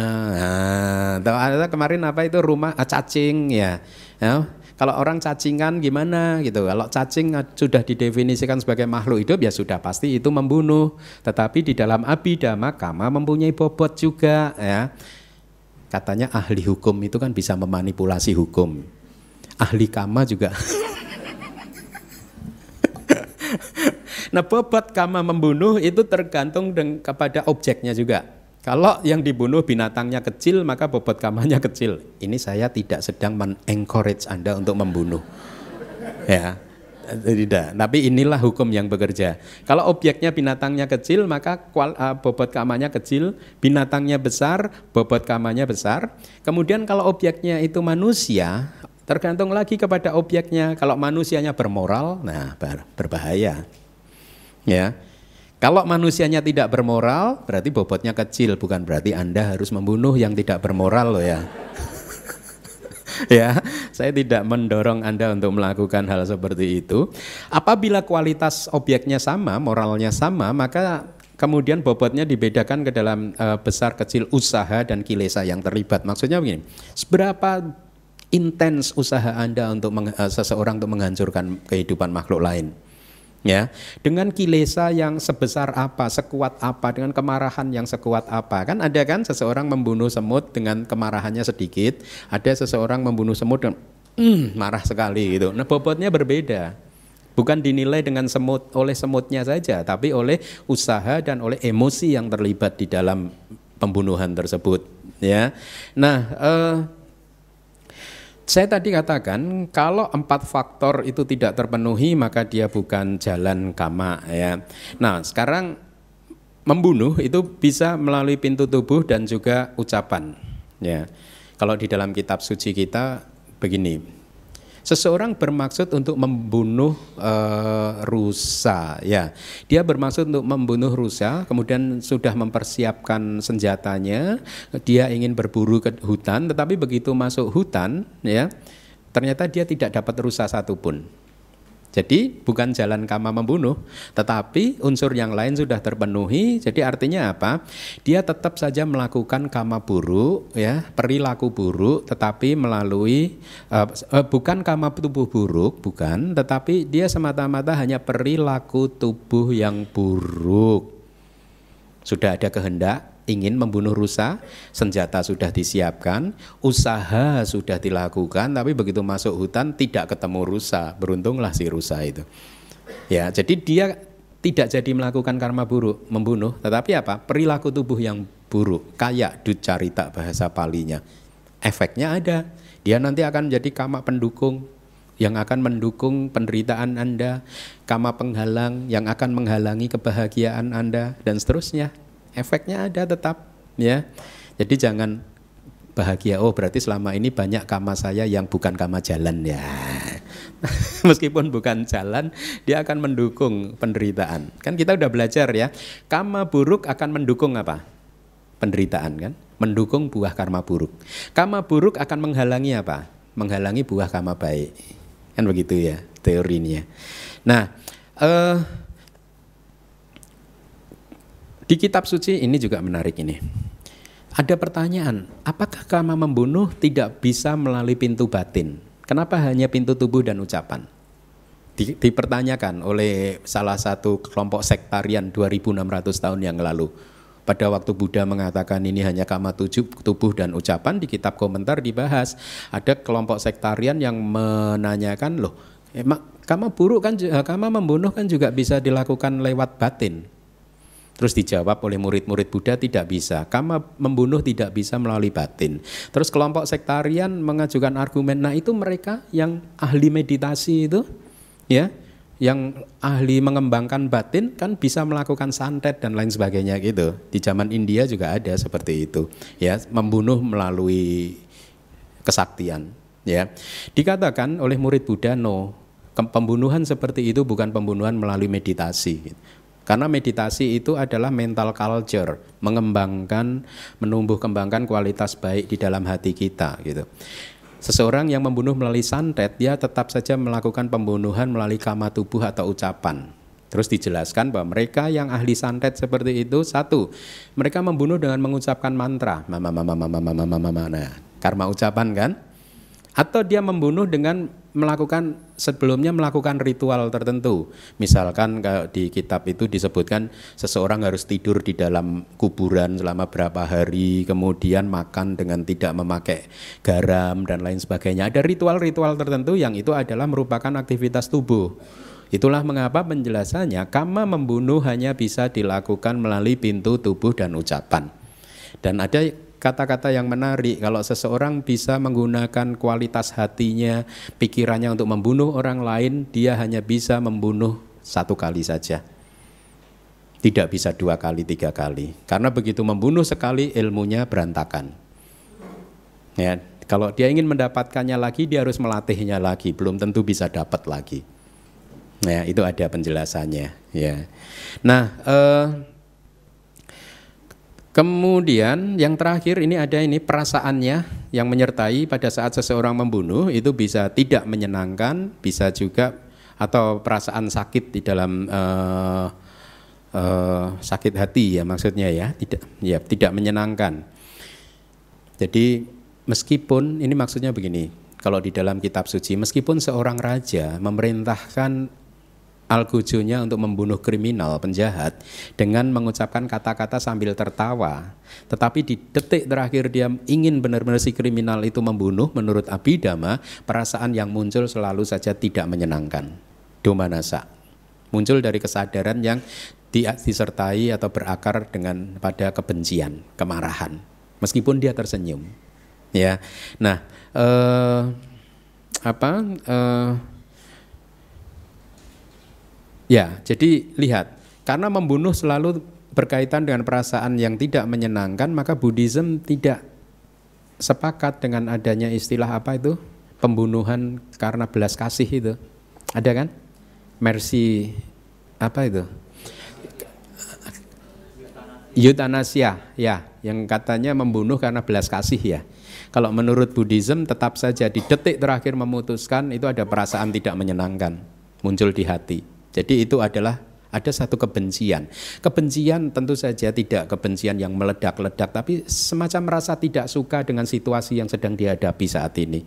Nah, kemarin apa itu rumah ah, cacing ya. ya. Kalau orang cacingan gimana gitu. Kalau cacing sudah didefinisikan sebagai makhluk hidup ya sudah pasti itu membunuh. Tetapi di dalam abidama kama mempunyai bobot juga ya. Katanya ahli hukum itu kan bisa memanipulasi hukum. Ahli kama juga nah bobot kama membunuh itu tergantung kepada objeknya juga. Kalau yang dibunuh binatangnya kecil maka bobot kamanya kecil. Ini saya tidak sedang men-encourage Anda untuk membunuh. Ya, tidak. Tapi inilah hukum yang bekerja. Kalau objeknya binatangnya kecil, maka kual, uh, bobot kamanya kecil, binatangnya besar, bobot kamanya besar. Kemudian kalau objeknya itu manusia, Tergantung lagi kepada objeknya. Kalau manusianya bermoral, nah berbahaya. Ya. Kalau manusianya tidak bermoral, berarti bobotnya kecil, bukan berarti Anda harus membunuh yang tidak bermoral loh ya. ya, saya tidak mendorong Anda untuk melakukan hal seperti itu. Apabila kualitas objeknya sama, moralnya sama, maka kemudian bobotnya dibedakan ke dalam uh, besar kecil usaha dan kilesa yang terlibat. Maksudnya begini, seberapa intens usaha Anda untuk uh, seseorang untuk menghancurkan kehidupan makhluk lain. Ya, dengan kilesa yang sebesar apa, sekuat apa, dengan kemarahan yang sekuat apa. Kan ada kan seseorang membunuh semut dengan kemarahannya sedikit, ada seseorang membunuh semut dengan mm, marah sekali gitu. Nah, bobotnya berbeda. Bukan dinilai dengan semut oleh semutnya saja, tapi oleh usaha dan oleh emosi yang terlibat di dalam pembunuhan tersebut, ya. Nah, eh, saya tadi katakan kalau empat faktor itu tidak terpenuhi maka dia bukan jalan kama ya. Nah sekarang membunuh itu bisa melalui pintu tubuh dan juga ucapan ya. Kalau di dalam kitab suci kita begini, Seseorang bermaksud untuk membunuh uh, rusa, ya. Dia bermaksud untuk membunuh rusa, kemudian sudah mempersiapkan senjatanya. Dia ingin berburu ke hutan, tetapi begitu masuk hutan, ya, ternyata dia tidak dapat rusa satupun. Jadi bukan jalan kama membunuh, tetapi unsur yang lain sudah terpenuhi. Jadi artinya apa? Dia tetap saja melakukan kama buruk, ya perilaku buruk, tetapi melalui uh, uh, bukan kama tubuh buruk, bukan, tetapi dia semata-mata hanya perilaku tubuh yang buruk. Sudah ada kehendak, ingin membunuh rusa, senjata sudah disiapkan, usaha sudah dilakukan, tapi begitu masuk hutan tidak ketemu rusa, beruntunglah si rusa itu. Ya, jadi dia tidak jadi melakukan karma buruk, membunuh, tetapi apa? Perilaku tubuh yang buruk, kayak ducarita bahasa palinya. Efeknya ada, dia nanti akan menjadi kama pendukung yang akan mendukung penderitaan Anda, kama penghalang yang akan menghalangi kebahagiaan Anda dan seterusnya efeknya ada tetap ya. Jadi jangan bahagia oh berarti selama ini banyak kama saya yang bukan kama jalan ya. Meskipun bukan jalan dia akan mendukung penderitaan. Kan kita udah belajar ya. Kama buruk akan mendukung apa? Penderitaan kan? Mendukung buah karma buruk. Kama buruk akan menghalangi apa? Menghalangi buah kama baik. Kan begitu ya teorinya. Nah, eh, di kitab suci ini juga menarik ini. Ada pertanyaan, apakah kama membunuh tidak bisa melalui pintu batin? Kenapa hanya pintu tubuh dan ucapan? Di, dipertanyakan oleh salah satu kelompok sektarian 2600 tahun yang lalu pada waktu Buddha mengatakan ini hanya kama tujuh, tubuh dan ucapan di kitab komentar dibahas ada kelompok sektarian yang menanyakan loh emak kama buruk kan eh, kama membunuh kan juga bisa dilakukan lewat batin Terus dijawab oleh murid-murid Buddha tidak bisa. Kama membunuh tidak bisa melalui batin. Terus kelompok sektarian mengajukan argumen, nah itu mereka yang ahli meditasi itu, ya, yang ahli mengembangkan batin kan bisa melakukan santet dan lain sebagainya gitu. Di zaman India juga ada seperti itu, ya, membunuh melalui kesaktian, ya. Dikatakan oleh murid Buddha no, pembunuhan seperti itu bukan pembunuhan melalui meditasi. Karena meditasi itu adalah mental culture, mengembangkan, menumbuh kembangkan kualitas baik di dalam hati kita gitu. Seseorang yang membunuh melalui santet, dia tetap saja melakukan pembunuhan melalui kama tubuh atau ucapan. Terus dijelaskan bahwa mereka yang ahli santet seperti itu satu, mereka membunuh dengan mengucapkan mantra, mama mama mama mama mama mama. Nah, karma ucapan kan? Atau dia membunuh dengan melakukan sebelumnya melakukan ritual tertentu. Misalkan di kitab itu disebutkan seseorang harus tidur di dalam kuburan selama berapa hari, kemudian makan dengan tidak memakai garam dan lain sebagainya. Ada ritual-ritual tertentu yang itu adalah merupakan aktivitas tubuh. Itulah mengapa penjelasannya kama membunuh hanya bisa dilakukan melalui pintu tubuh dan ucapan. Dan ada kata-kata yang menarik kalau seseorang bisa menggunakan kualitas hatinya, pikirannya untuk membunuh orang lain, dia hanya bisa membunuh satu kali saja. Tidak bisa dua kali, tiga kali. Karena begitu membunuh sekali ilmunya berantakan. Ya, kalau dia ingin mendapatkannya lagi, dia harus melatihnya lagi. Belum tentu bisa dapat lagi. Ya, itu ada penjelasannya. Ya. Nah, eh, Kemudian yang terakhir ini ada ini perasaannya yang menyertai pada saat seseorang membunuh itu bisa tidak menyenangkan, bisa juga atau perasaan sakit di dalam uh, uh, sakit hati ya maksudnya ya tidak ya tidak menyenangkan. Jadi meskipun ini maksudnya begini, kalau di dalam kitab suci meskipun seorang raja memerintahkan Algojonya untuk membunuh kriminal, penjahat dengan mengucapkan kata-kata sambil tertawa. Tetapi di detik terakhir dia ingin benar-benar si kriminal itu membunuh menurut Abhidhamma, perasaan yang muncul selalu saja tidak menyenangkan. Domanasa. Muncul dari kesadaran yang disertai atau berakar dengan pada kebencian, kemarahan. Meskipun dia tersenyum. Ya. Nah, eh, apa eh, Ya, jadi lihat, karena membunuh selalu berkaitan dengan perasaan yang tidak menyenangkan, maka Buddhism tidak sepakat dengan adanya istilah apa itu? Pembunuhan karena belas kasih itu. Ada kan? Mercy apa itu? Euthanasia, ya, yang katanya membunuh karena belas kasih ya. Kalau menurut Buddhism tetap saja di detik terakhir memutuskan itu ada perasaan tidak menyenangkan muncul di hati. Jadi itu adalah ada satu kebencian. Kebencian tentu saja tidak kebencian yang meledak-ledak, tapi semacam rasa tidak suka dengan situasi yang sedang dihadapi saat ini.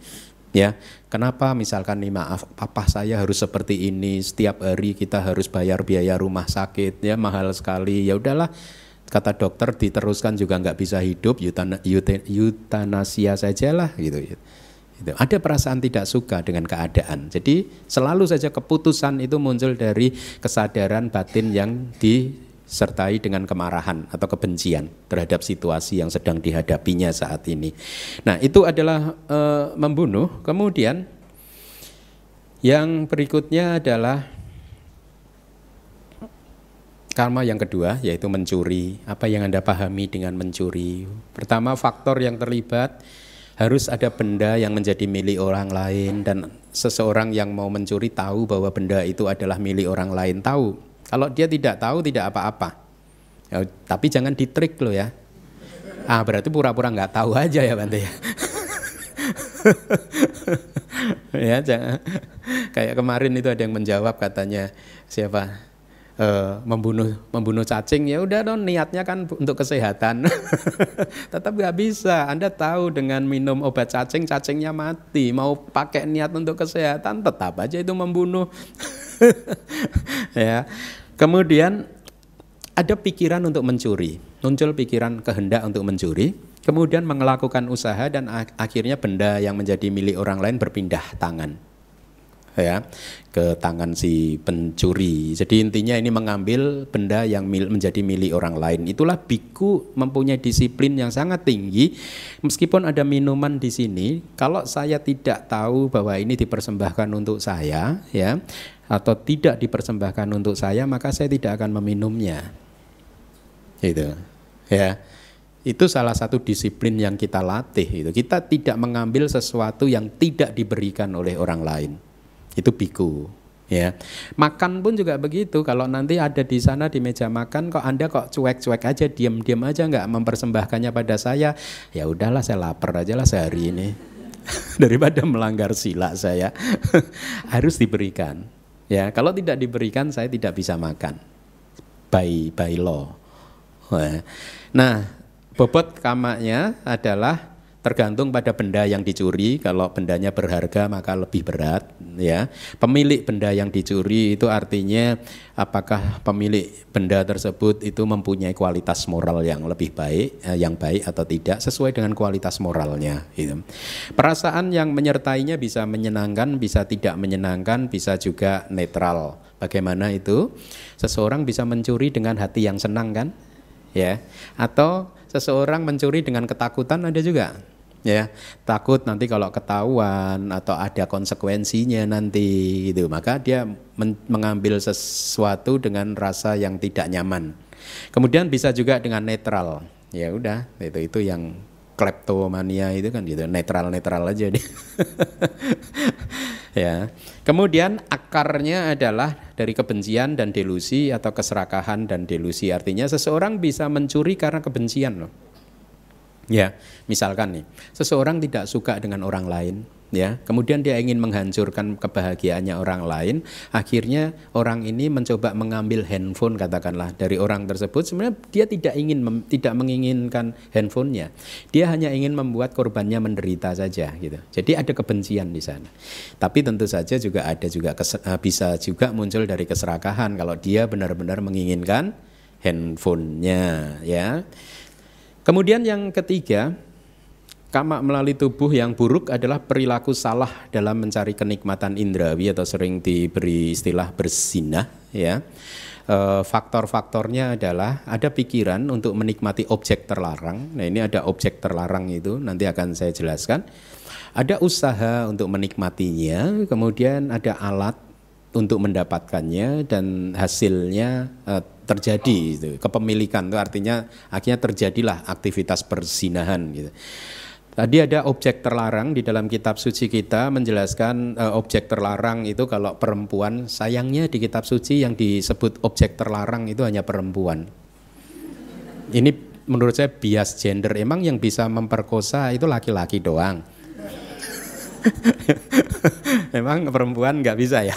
Ya, kenapa misalkan nih maaf, papa saya harus seperti ini, setiap hari kita harus bayar biaya rumah sakit, ya mahal sekali. Ya udahlah, kata dokter diteruskan juga nggak bisa hidup, eutanasia sajalah gitu. Gitu. Ada perasaan tidak suka dengan keadaan. Jadi selalu saja keputusan itu muncul dari kesadaran batin yang disertai dengan kemarahan atau kebencian terhadap situasi yang sedang dihadapinya saat ini. Nah itu adalah e, membunuh. Kemudian yang berikutnya adalah karma yang kedua yaitu mencuri. Apa yang Anda pahami dengan mencuri? Pertama faktor yang terlibat harus ada benda yang menjadi milik orang lain dan seseorang yang mau mencuri tahu bahwa benda itu adalah milik orang lain tahu. Kalau dia tidak tahu tidak apa-apa. Ya, tapi jangan ditrik loh ya. Ah berarti pura-pura nggak tahu aja ya Bante ya. ya jangan kayak kemarin itu ada yang menjawab katanya siapa uh, membunuh membunuh cacing ya udah dong niatnya kan untuk kesehatan. Tetap nggak bisa. Anda tahu dengan minum obat cacing cacingnya mati. Mau pakai niat untuk kesehatan tetap aja itu membunuh. Ya. Kemudian ada pikiran untuk mencuri. Muncul pikiran kehendak untuk mencuri. Kemudian melakukan usaha dan akhirnya benda yang menjadi milik orang lain berpindah tangan ya ke tangan si pencuri. Jadi intinya ini mengambil benda yang mil, menjadi milik orang lain. Itulah biku mempunyai disiplin yang sangat tinggi. Meskipun ada minuman di sini, kalau saya tidak tahu bahwa ini dipersembahkan untuk saya, ya, atau tidak dipersembahkan untuk saya, maka saya tidak akan meminumnya. Itu, ya. Itu salah satu disiplin yang kita latih. Itu kita tidak mengambil sesuatu yang tidak diberikan oleh orang lain itu biku ya. Makan pun juga begitu. Kalau nanti ada di sana di meja makan kok anda kok cuek-cuek aja diam-diam aja nggak mempersembahkannya pada saya ya udahlah saya lapar aja lah sehari ini. Daripada melanggar sila saya. Harus diberikan ya. Kalau tidak diberikan saya tidak bisa makan. By by law. Nah bobot kamaknya adalah tergantung pada benda yang dicuri. Kalau bendanya berharga maka lebih berat ya. Pemilik benda yang dicuri itu artinya apakah pemilik benda tersebut itu mempunyai kualitas moral yang lebih baik eh, yang baik atau tidak sesuai dengan kualitas moralnya gitu. perasaan yang menyertainya bisa menyenangkan bisa tidak menyenangkan bisa juga netral. Bagaimana itu? Seseorang bisa mencuri dengan hati yang senang kan? Ya. Atau seseorang mencuri dengan ketakutan ada juga ya takut nanti kalau ketahuan atau ada konsekuensinya nanti gitu. Maka dia men mengambil sesuatu dengan rasa yang tidak nyaman. Kemudian bisa juga dengan netral. Ya udah itu itu yang kleptomania itu kan gitu. Netral netral aja deh. Ya. Kemudian akarnya adalah dari kebencian dan delusi atau keserakahan dan delusi. Artinya seseorang bisa mencuri karena kebencian loh Ya, misalkan nih, seseorang tidak suka dengan orang lain, ya, kemudian dia ingin menghancurkan kebahagiaannya orang lain, akhirnya orang ini mencoba mengambil handphone katakanlah dari orang tersebut, sebenarnya dia tidak ingin tidak menginginkan handphonenya, dia hanya ingin membuat korbannya menderita saja, gitu. Jadi ada kebencian di sana. Tapi tentu saja juga ada juga eh, bisa juga muncul dari keserakahan kalau dia benar-benar menginginkan handphonenya, ya. Kemudian yang ketiga, kamak melalui tubuh yang buruk adalah perilaku salah dalam mencari kenikmatan indrawi atau sering diberi istilah bersinah ya. E, faktor-faktornya adalah ada pikiran untuk menikmati objek terlarang. Nah, ini ada objek terlarang itu nanti akan saya jelaskan. Ada usaha untuk menikmatinya, kemudian ada alat untuk mendapatkannya dan hasilnya uh, terjadi itu kepemilikan itu artinya akhirnya terjadilah aktivitas persinahan gitu. Tadi ada objek terlarang di dalam kitab suci kita menjelaskan uh, objek terlarang itu kalau perempuan sayangnya di kitab suci yang disebut objek terlarang itu hanya perempuan. Ini menurut saya bias gender emang yang bisa memperkosa itu laki-laki doang. Emang perempuan nggak bisa ya?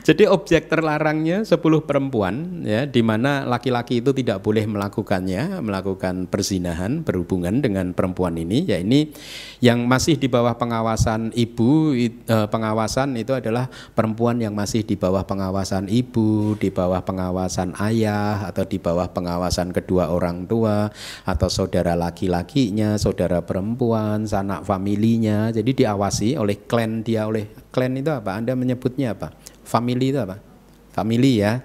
Jadi objek terlarangnya 10 perempuan ya di mana laki-laki itu tidak boleh melakukannya, melakukan perzinahan berhubungan dengan perempuan ini ya ini yang masih di bawah pengawasan ibu eh, pengawasan itu adalah perempuan yang masih di bawah pengawasan ibu, di bawah pengawasan ayah atau di bawah pengawasan kedua orang tua atau saudara laki-lakinya, saudara perempuan, sanak familinya. Jadi diawasi oleh klan dia oleh klan itu apa? Anda menyebutnya apa? Family itu apa? Family ya.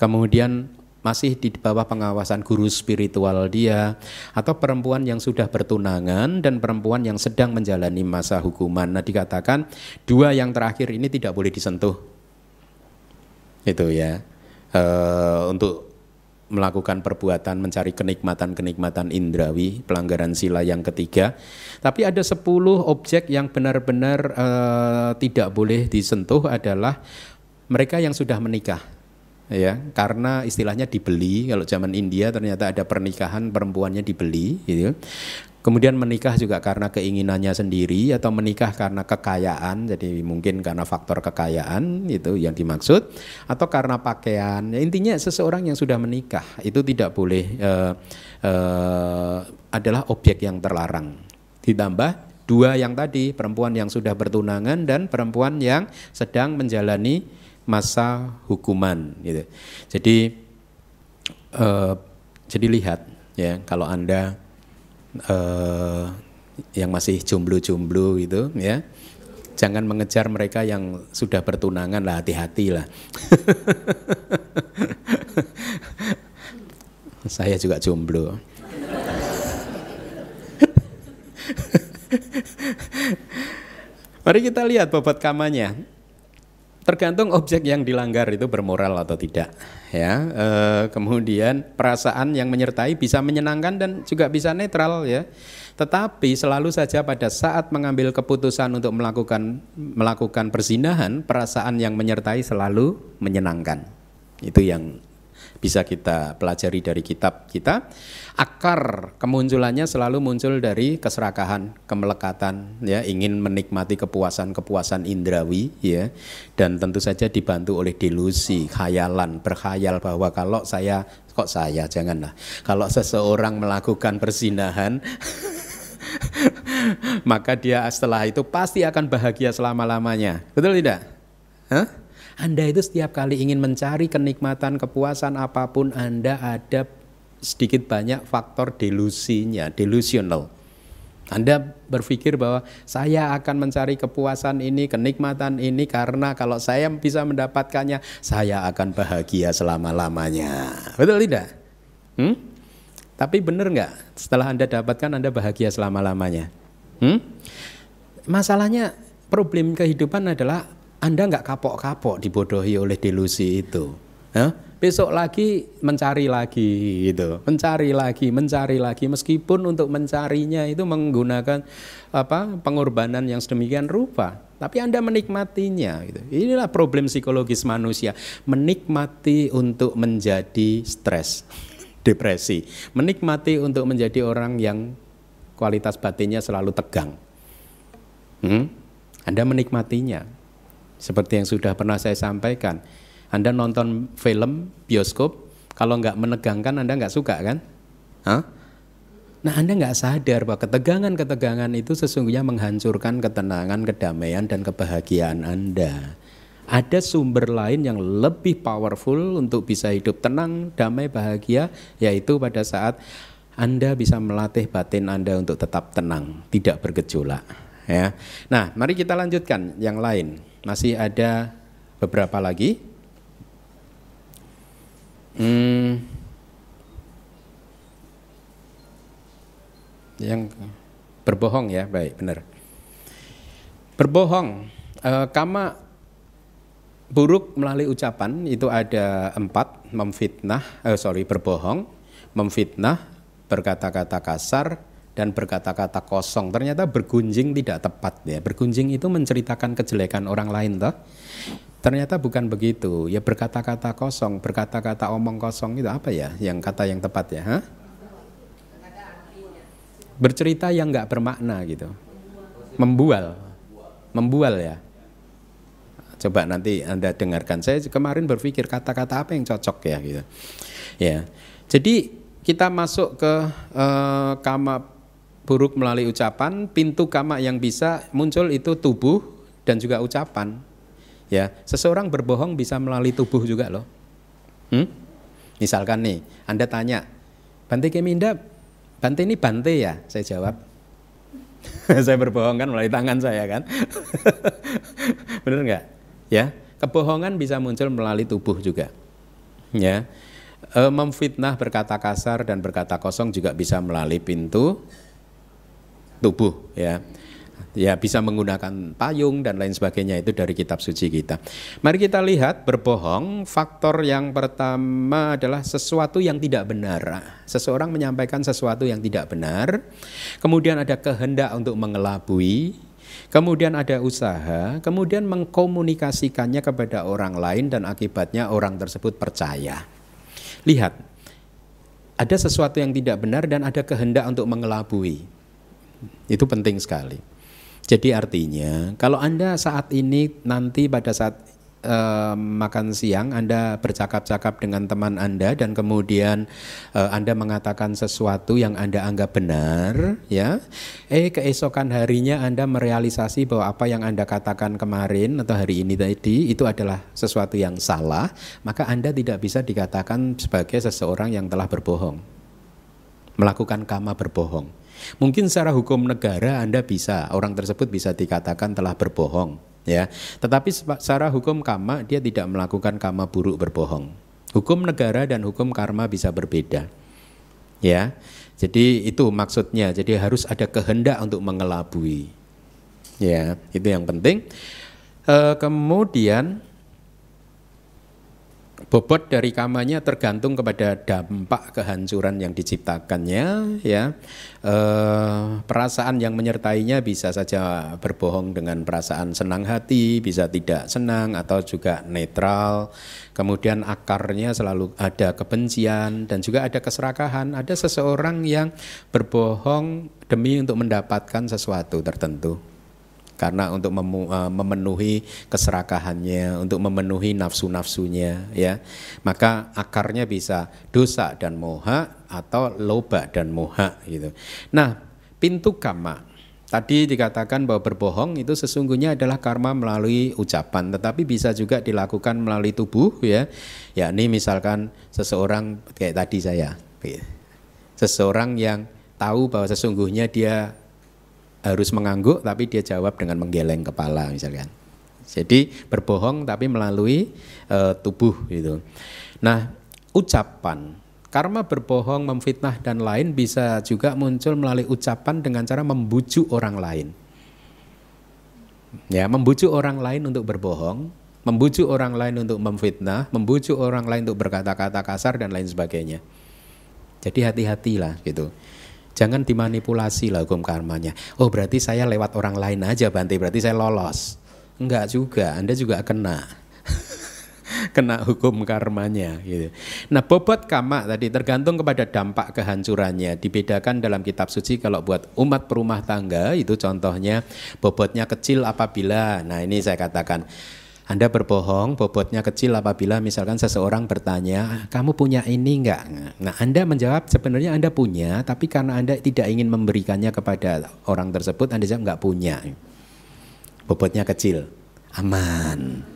Kemudian masih di bawah pengawasan guru spiritual dia atau perempuan yang sudah bertunangan dan perempuan yang sedang menjalani masa hukuman. Nah, dikatakan dua yang terakhir ini tidak boleh disentuh. Itu ya. E, untuk melakukan perbuatan mencari kenikmatan-kenikmatan indrawi, pelanggaran sila yang ketiga. Tapi ada 10 objek yang benar-benar e, tidak boleh disentuh adalah mereka yang sudah menikah. ya. Karena istilahnya dibeli kalau zaman India ternyata ada pernikahan perempuannya dibeli gitu. Kemudian menikah juga karena keinginannya sendiri atau menikah karena kekayaan jadi mungkin karena faktor kekayaan itu yang dimaksud. Atau karena pakaian. Ya, intinya seseorang yang sudah menikah itu tidak boleh uh, uh, adalah objek yang terlarang. Ditambah dua yang tadi perempuan yang sudah bertunangan dan perempuan yang sedang menjalani masa hukuman gitu. Jadi uh, jadi lihat ya kalau anda uh, yang masih jomblo-jomblo gitu ya jangan mengejar mereka yang sudah bertunangan lah hati-hati lah. Saya juga jomblo. Mari kita lihat bobot kamanya. Tergantung objek yang dilanggar itu bermoral atau tidak, ya. E, kemudian perasaan yang menyertai bisa menyenangkan dan juga bisa netral, ya. Tetapi selalu saja pada saat mengambil keputusan untuk melakukan melakukan persinahan, perasaan yang menyertai selalu menyenangkan. Itu yang bisa kita pelajari dari kitab kita. Akar kemunculannya selalu muncul dari keserakahan, kemelekatan, ya, ingin menikmati kepuasan-kepuasan indrawi, ya, dan tentu saja dibantu oleh delusi, khayalan, berkhayal bahwa kalau saya, kok saya, janganlah, kalau seseorang melakukan persinahan, maka dia setelah itu pasti akan bahagia selama-lamanya. Betul tidak? Hah? Anda itu setiap kali ingin mencari kenikmatan, kepuasan apa pun, Anda ada sedikit banyak faktor delusinya, delusional. Anda berpikir bahwa saya akan mencari kepuasan ini, kenikmatan ini karena kalau saya bisa mendapatkannya, saya akan bahagia selama-lamanya. Betul tidak? Hmm? Tapi benar nggak? Setelah Anda dapatkan, Anda bahagia selama-lamanya. Hmm? Masalahnya problem kehidupan adalah anda nggak kapok-kapok dibodohi oleh delusi itu. Ya? Besok lagi mencari lagi gitu, mencari lagi, mencari lagi meskipun untuk mencarinya itu menggunakan apa pengorbanan yang sedemikian rupa. Tapi Anda menikmatinya gitu. Inilah problem psikologis manusia, menikmati untuk menjadi stres, depresi, menikmati untuk menjadi orang yang kualitas batinnya selalu tegang. Hmm? Anda menikmatinya. Seperti yang sudah pernah saya sampaikan, Anda nonton film bioskop, kalau nggak menegangkan Anda nggak suka kan? Hah? Nah Anda nggak sadar bahwa ketegangan-ketegangan itu sesungguhnya menghancurkan ketenangan, kedamaian, dan kebahagiaan Anda. Ada sumber lain yang lebih powerful untuk bisa hidup tenang, damai, bahagia, yaitu pada saat Anda bisa melatih batin Anda untuk tetap tenang, tidak bergejolak. Ya. Nah, mari kita lanjutkan yang lain. Masih ada beberapa lagi. Hmm, yang berbohong ya, baik benar. Berbohong, e, kama buruk melalui ucapan itu ada empat, memfitnah, eh, sorry berbohong, memfitnah, berkata-kata kasar, dan berkata-kata kosong. Ternyata bergunjing tidak tepat ya. Bergunjing itu menceritakan kejelekan orang lain toh. Ternyata bukan begitu. Ya berkata-kata kosong, berkata-kata omong kosong itu apa ya? Yang kata yang tepat ya, ha? Bercerita yang nggak bermakna gitu. Membual. Membual ya. Coba nanti Anda dengarkan. Saya kemarin berpikir kata-kata apa yang cocok ya gitu. Ya. Jadi kita masuk ke uh, kama buruk melalui ucapan, pintu kama yang bisa muncul itu tubuh dan juga ucapan. Ya, seseorang berbohong bisa melalui tubuh juga loh. Hmm? Misalkan nih, Anda tanya, Bante Keminda, Bante ini Bante ya? Saya jawab, saya berbohong kan melalui tangan saya kan. Benar nggak? Ya, kebohongan bisa muncul melalui tubuh juga. Ya, e, memfitnah berkata kasar dan berkata kosong juga bisa melalui pintu tubuh ya ya bisa menggunakan payung dan lain sebagainya itu dari kitab suci kita. Mari kita lihat berbohong faktor yang pertama adalah sesuatu yang tidak benar. Seseorang menyampaikan sesuatu yang tidak benar, kemudian ada kehendak untuk mengelabui, kemudian ada usaha, kemudian mengkomunikasikannya kepada orang lain dan akibatnya orang tersebut percaya. Lihat, ada sesuatu yang tidak benar dan ada kehendak untuk mengelabui. Itu penting sekali. Jadi artinya kalau Anda saat ini nanti pada saat uh, makan siang Anda bercakap-cakap dengan teman Anda dan kemudian uh, Anda mengatakan sesuatu yang Anda anggap benar ya eh keesokan harinya Anda merealisasi bahwa apa yang Anda katakan kemarin atau hari ini tadi itu adalah sesuatu yang salah maka Anda tidak bisa dikatakan sebagai seseorang yang telah berbohong melakukan kama berbohong mungkin secara hukum negara Anda bisa orang tersebut bisa dikatakan telah berbohong ya. Tetapi secara hukum kama dia tidak melakukan kama buruk berbohong. Hukum negara dan hukum karma bisa berbeda. Ya. Jadi itu maksudnya. Jadi harus ada kehendak untuk mengelabui. Ya, itu yang penting. E, kemudian bobot dari kamanya tergantung kepada dampak kehancuran yang diciptakannya ya. E, perasaan yang menyertainya bisa saja berbohong dengan perasaan senang hati bisa tidak senang atau juga netral. Kemudian akarnya selalu ada kebencian dan juga ada keserakahan. Ada seseorang yang berbohong demi untuk mendapatkan sesuatu tertentu karena untuk eh, memenuhi keserakahannya, untuk memenuhi nafsu-nafsunya ya. Maka akarnya bisa dosa dan moha atau loba dan moha gitu. Nah, pintu kama Tadi dikatakan bahwa berbohong itu sesungguhnya adalah karma melalui ucapan, tetapi bisa juga dilakukan melalui tubuh ya. Yakni misalkan seseorang kayak tadi saya, seseorang yang tahu bahwa sesungguhnya dia harus mengangguk tapi dia jawab dengan menggeleng kepala misalkan. Jadi berbohong tapi melalui uh, tubuh gitu. Nah, ucapan karma berbohong, memfitnah dan lain bisa juga muncul melalui ucapan dengan cara membujuk orang lain. Ya, membujuk orang lain untuk berbohong, membujuk orang lain untuk memfitnah, membujuk orang lain untuk berkata-kata kasar dan lain sebagainya. Jadi hati-hatilah gitu. Jangan dimanipulasi lah hukum karmanya. Oh berarti saya lewat orang lain aja Bante, berarti saya lolos. Enggak juga, Anda juga kena. kena hukum karmanya gitu. Nah, bobot kama tadi tergantung kepada dampak kehancurannya. Dibedakan dalam kitab suci kalau buat umat perumah tangga itu contohnya bobotnya kecil apabila nah ini saya katakan anda berbohong, bobotnya kecil apabila misalkan seseorang bertanya, kamu punya ini enggak? Nah Anda menjawab sebenarnya Anda punya, tapi karena Anda tidak ingin memberikannya kepada orang tersebut, Anda jawab enggak punya. Bobotnya kecil, aman.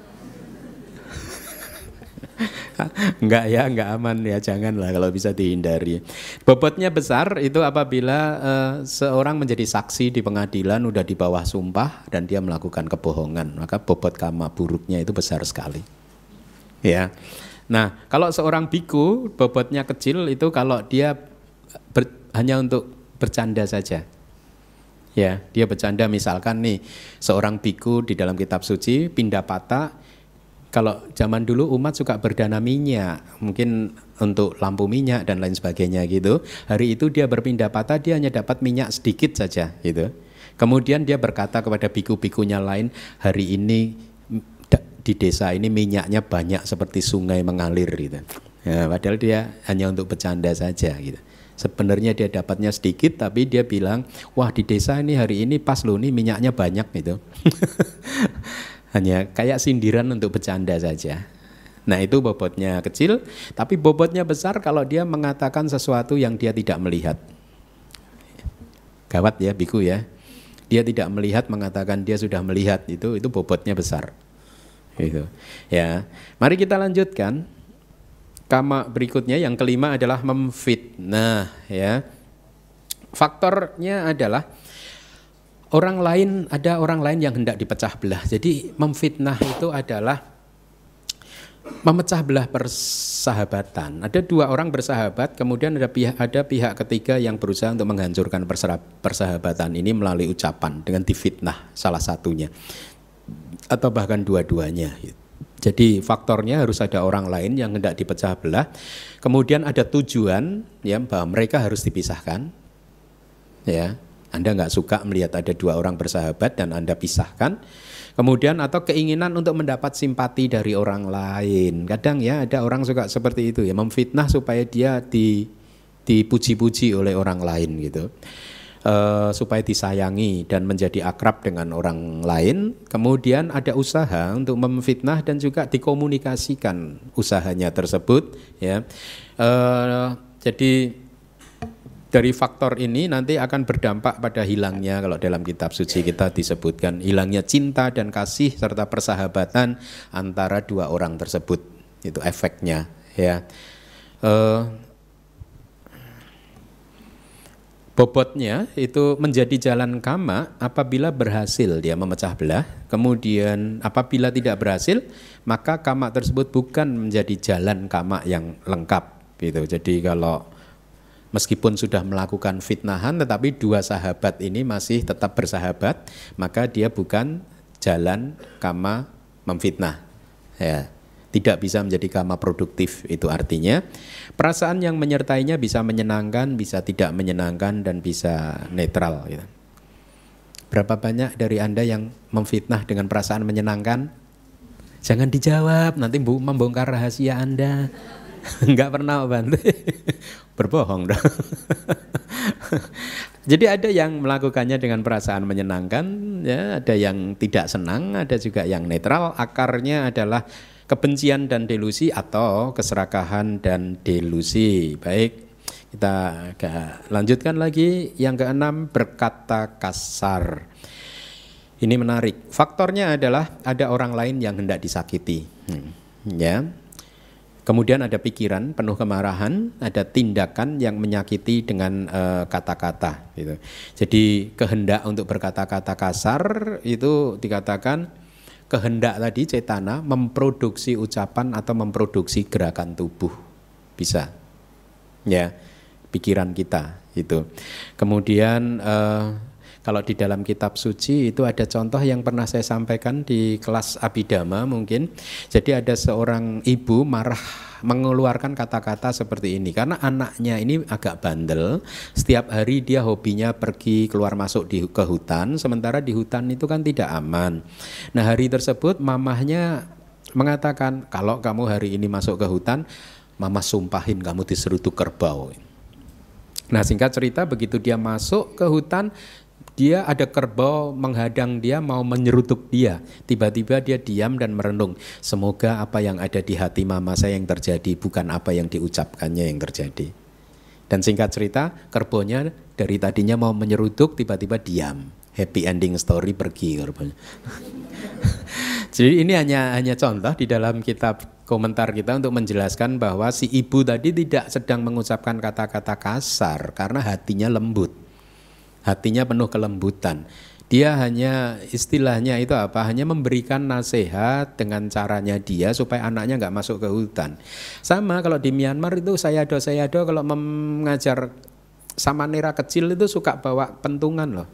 enggak ya, enggak aman ya, janganlah kalau bisa dihindari. Bobotnya besar itu apabila uh, seorang menjadi saksi di pengadilan udah di bawah sumpah dan dia melakukan kebohongan, maka bobot kama buruknya itu besar sekali. Ya. Nah, kalau seorang biku bobotnya kecil itu kalau dia ber, hanya untuk bercanda saja. Ya, dia bercanda misalkan nih seorang biku di dalam kitab suci pindah patah kalau zaman dulu umat suka berdana minyak, mungkin untuk lampu minyak dan lain sebagainya gitu. Hari itu dia berpindah patah, dia hanya dapat minyak sedikit saja gitu. Kemudian dia berkata kepada biku-bikunya lain, hari ini di desa ini minyaknya banyak seperti sungai mengalir gitu. Ya, padahal dia hanya untuk bercanda saja gitu. Sebenarnya dia dapatnya sedikit tapi dia bilang, "Wah, di desa ini hari ini pas loh nih minyaknya banyak gitu." hanya kayak sindiran untuk bercanda saja. Nah itu bobotnya kecil, tapi bobotnya besar kalau dia mengatakan sesuatu yang dia tidak melihat. Gawat ya biku ya. Dia tidak melihat mengatakan dia sudah melihat itu itu bobotnya besar. Itu. Ya. Mari kita lanjutkan. Kama berikutnya yang kelima adalah memfitnah ya. Faktornya adalah orang lain ada orang lain yang hendak dipecah belah. Jadi memfitnah itu adalah memecah belah persahabatan. Ada dua orang bersahabat, kemudian ada pihak ada pihak ketiga yang berusaha untuk menghancurkan persahabatan ini melalui ucapan dengan difitnah salah satunya atau bahkan dua-duanya. Jadi faktornya harus ada orang lain yang hendak dipecah belah. Kemudian ada tujuan ya bahwa mereka harus dipisahkan. Ya, Anda nggak suka melihat ada dua orang bersahabat dan Anda pisahkan. Kemudian atau keinginan untuk mendapat simpati dari orang lain. Kadang ya ada orang suka seperti itu ya, memfitnah supaya dia di dipuji-puji oleh orang lain gitu. Uh, supaya disayangi dan menjadi akrab dengan orang lain. Kemudian ada usaha untuk memfitnah dan juga dikomunikasikan usahanya tersebut ya. Uh, jadi dari faktor ini nanti akan berdampak pada hilangnya kalau dalam kitab suci kita disebutkan hilangnya cinta dan kasih serta persahabatan antara dua orang tersebut. Itu efeknya ya. Uh, bobotnya itu menjadi jalan kama apabila berhasil. Dia memecah belah. Kemudian apabila tidak berhasil maka kama tersebut bukan menjadi jalan kama yang lengkap gitu. Jadi kalau meskipun sudah melakukan fitnahan tetapi dua sahabat ini masih tetap bersahabat maka dia bukan jalan kama memfitnah. Ya tidak bisa menjadi kama produktif itu artinya. Perasaan yang menyertainya bisa menyenangkan bisa tidak menyenangkan dan bisa netral gitu. berapa banyak dari anda yang memfitnah dengan perasaan menyenangkan? Jangan dijawab nanti membongkar rahasia anda Enggak pernah bantu. Berbohong dong. Jadi ada yang melakukannya dengan perasaan menyenangkan, ya, ada yang tidak senang, ada juga yang netral. Akarnya adalah kebencian dan delusi atau keserakahan dan delusi. Baik, kita lanjutkan lagi. Yang keenam berkata kasar. Ini menarik. Faktornya adalah ada orang lain yang hendak disakiti. Hmm. Ya, Kemudian ada pikiran penuh kemarahan, ada tindakan yang menyakiti dengan eh, kata-kata. Gitu. Jadi kehendak untuk berkata-kata kasar itu dikatakan kehendak tadi cetana memproduksi ucapan atau memproduksi gerakan tubuh bisa, ya pikiran kita itu. Kemudian uh, kalau di dalam kitab suci itu ada contoh yang pernah saya sampaikan di kelas abidama mungkin. Jadi ada seorang ibu marah mengeluarkan kata-kata seperti ini karena anaknya ini agak bandel. Setiap hari dia hobinya pergi keluar masuk di ke hutan, sementara di hutan itu kan tidak aman. Nah, hari tersebut mamahnya mengatakan kalau kamu hari ini masuk ke hutan, mama sumpahin kamu diserutu kerbau. Nah singkat cerita begitu dia masuk ke hutan dia ada kerbau menghadang dia mau menyerutuk dia. Tiba-tiba dia diam dan merenung. Semoga apa yang ada di hati mama saya yang terjadi bukan apa yang diucapkannya yang terjadi. Dan singkat cerita, kerbonya dari tadinya mau menyerutuk tiba-tiba diam. Happy ending story pergi kerbonya. Jadi ini hanya hanya contoh di dalam kitab komentar kita untuk menjelaskan bahwa si ibu tadi tidak sedang mengucapkan kata-kata kasar karena hatinya lembut hatinya penuh kelembutan. Dia hanya istilahnya itu apa? Hanya memberikan nasihat dengan caranya dia supaya anaknya nggak masuk ke hutan. Sama kalau di Myanmar itu saya do saya do kalau mengajar sama nera kecil itu suka bawa pentungan loh.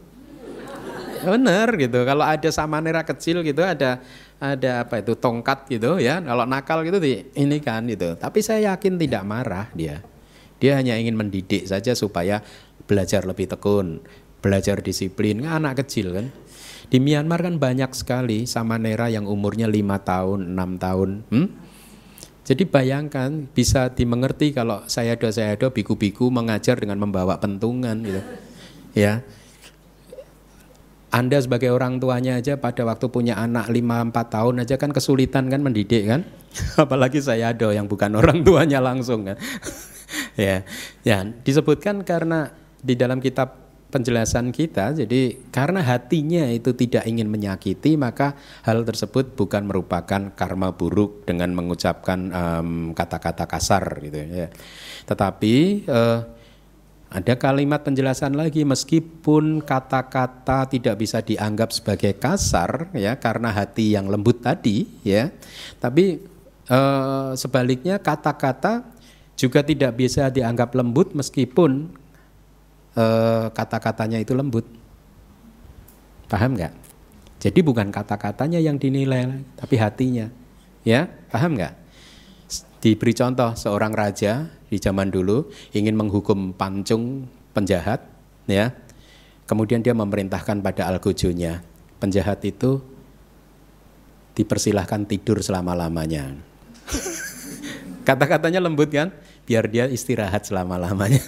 Bener gitu. Kalau ada sama nera kecil gitu ada ada apa itu tongkat gitu ya. Kalau nakal gitu di ini kan gitu. Tapi saya yakin tidak marah dia. Dia hanya ingin mendidik saja supaya belajar lebih tekun, belajar disiplin, kan anak kecil kan. Di Myanmar kan banyak sekali sama nera yang umurnya lima tahun, enam tahun. Hmm? Jadi bayangkan bisa dimengerti kalau saya do saya do biku-biku mengajar dengan membawa pentungan gitu. Ya. Anda sebagai orang tuanya aja pada waktu punya anak lima empat tahun aja kan kesulitan kan mendidik kan. Apalagi saya do yang bukan orang tuanya langsung kan. ya. Ya, disebutkan karena di dalam kitab penjelasan kita. Jadi karena hatinya itu tidak ingin menyakiti, maka hal tersebut bukan merupakan karma buruk dengan mengucapkan kata-kata um, kasar gitu ya. Tetapi uh, ada kalimat penjelasan lagi meskipun kata-kata tidak bisa dianggap sebagai kasar ya karena hati yang lembut tadi ya. Tapi uh, sebaliknya kata-kata juga tidak bisa dianggap lembut meskipun Eh, kata-katanya itu lembut. Paham nggak? Jadi bukan kata-katanya yang dinilai, tapi hatinya. Ya, paham nggak? Diberi contoh seorang raja di zaman dulu ingin menghukum pancung penjahat, ya. Kemudian dia memerintahkan pada algojonya, penjahat itu dipersilahkan tidur selama-lamanya. Kata-katanya lembut kan? Biar dia istirahat selama-lamanya.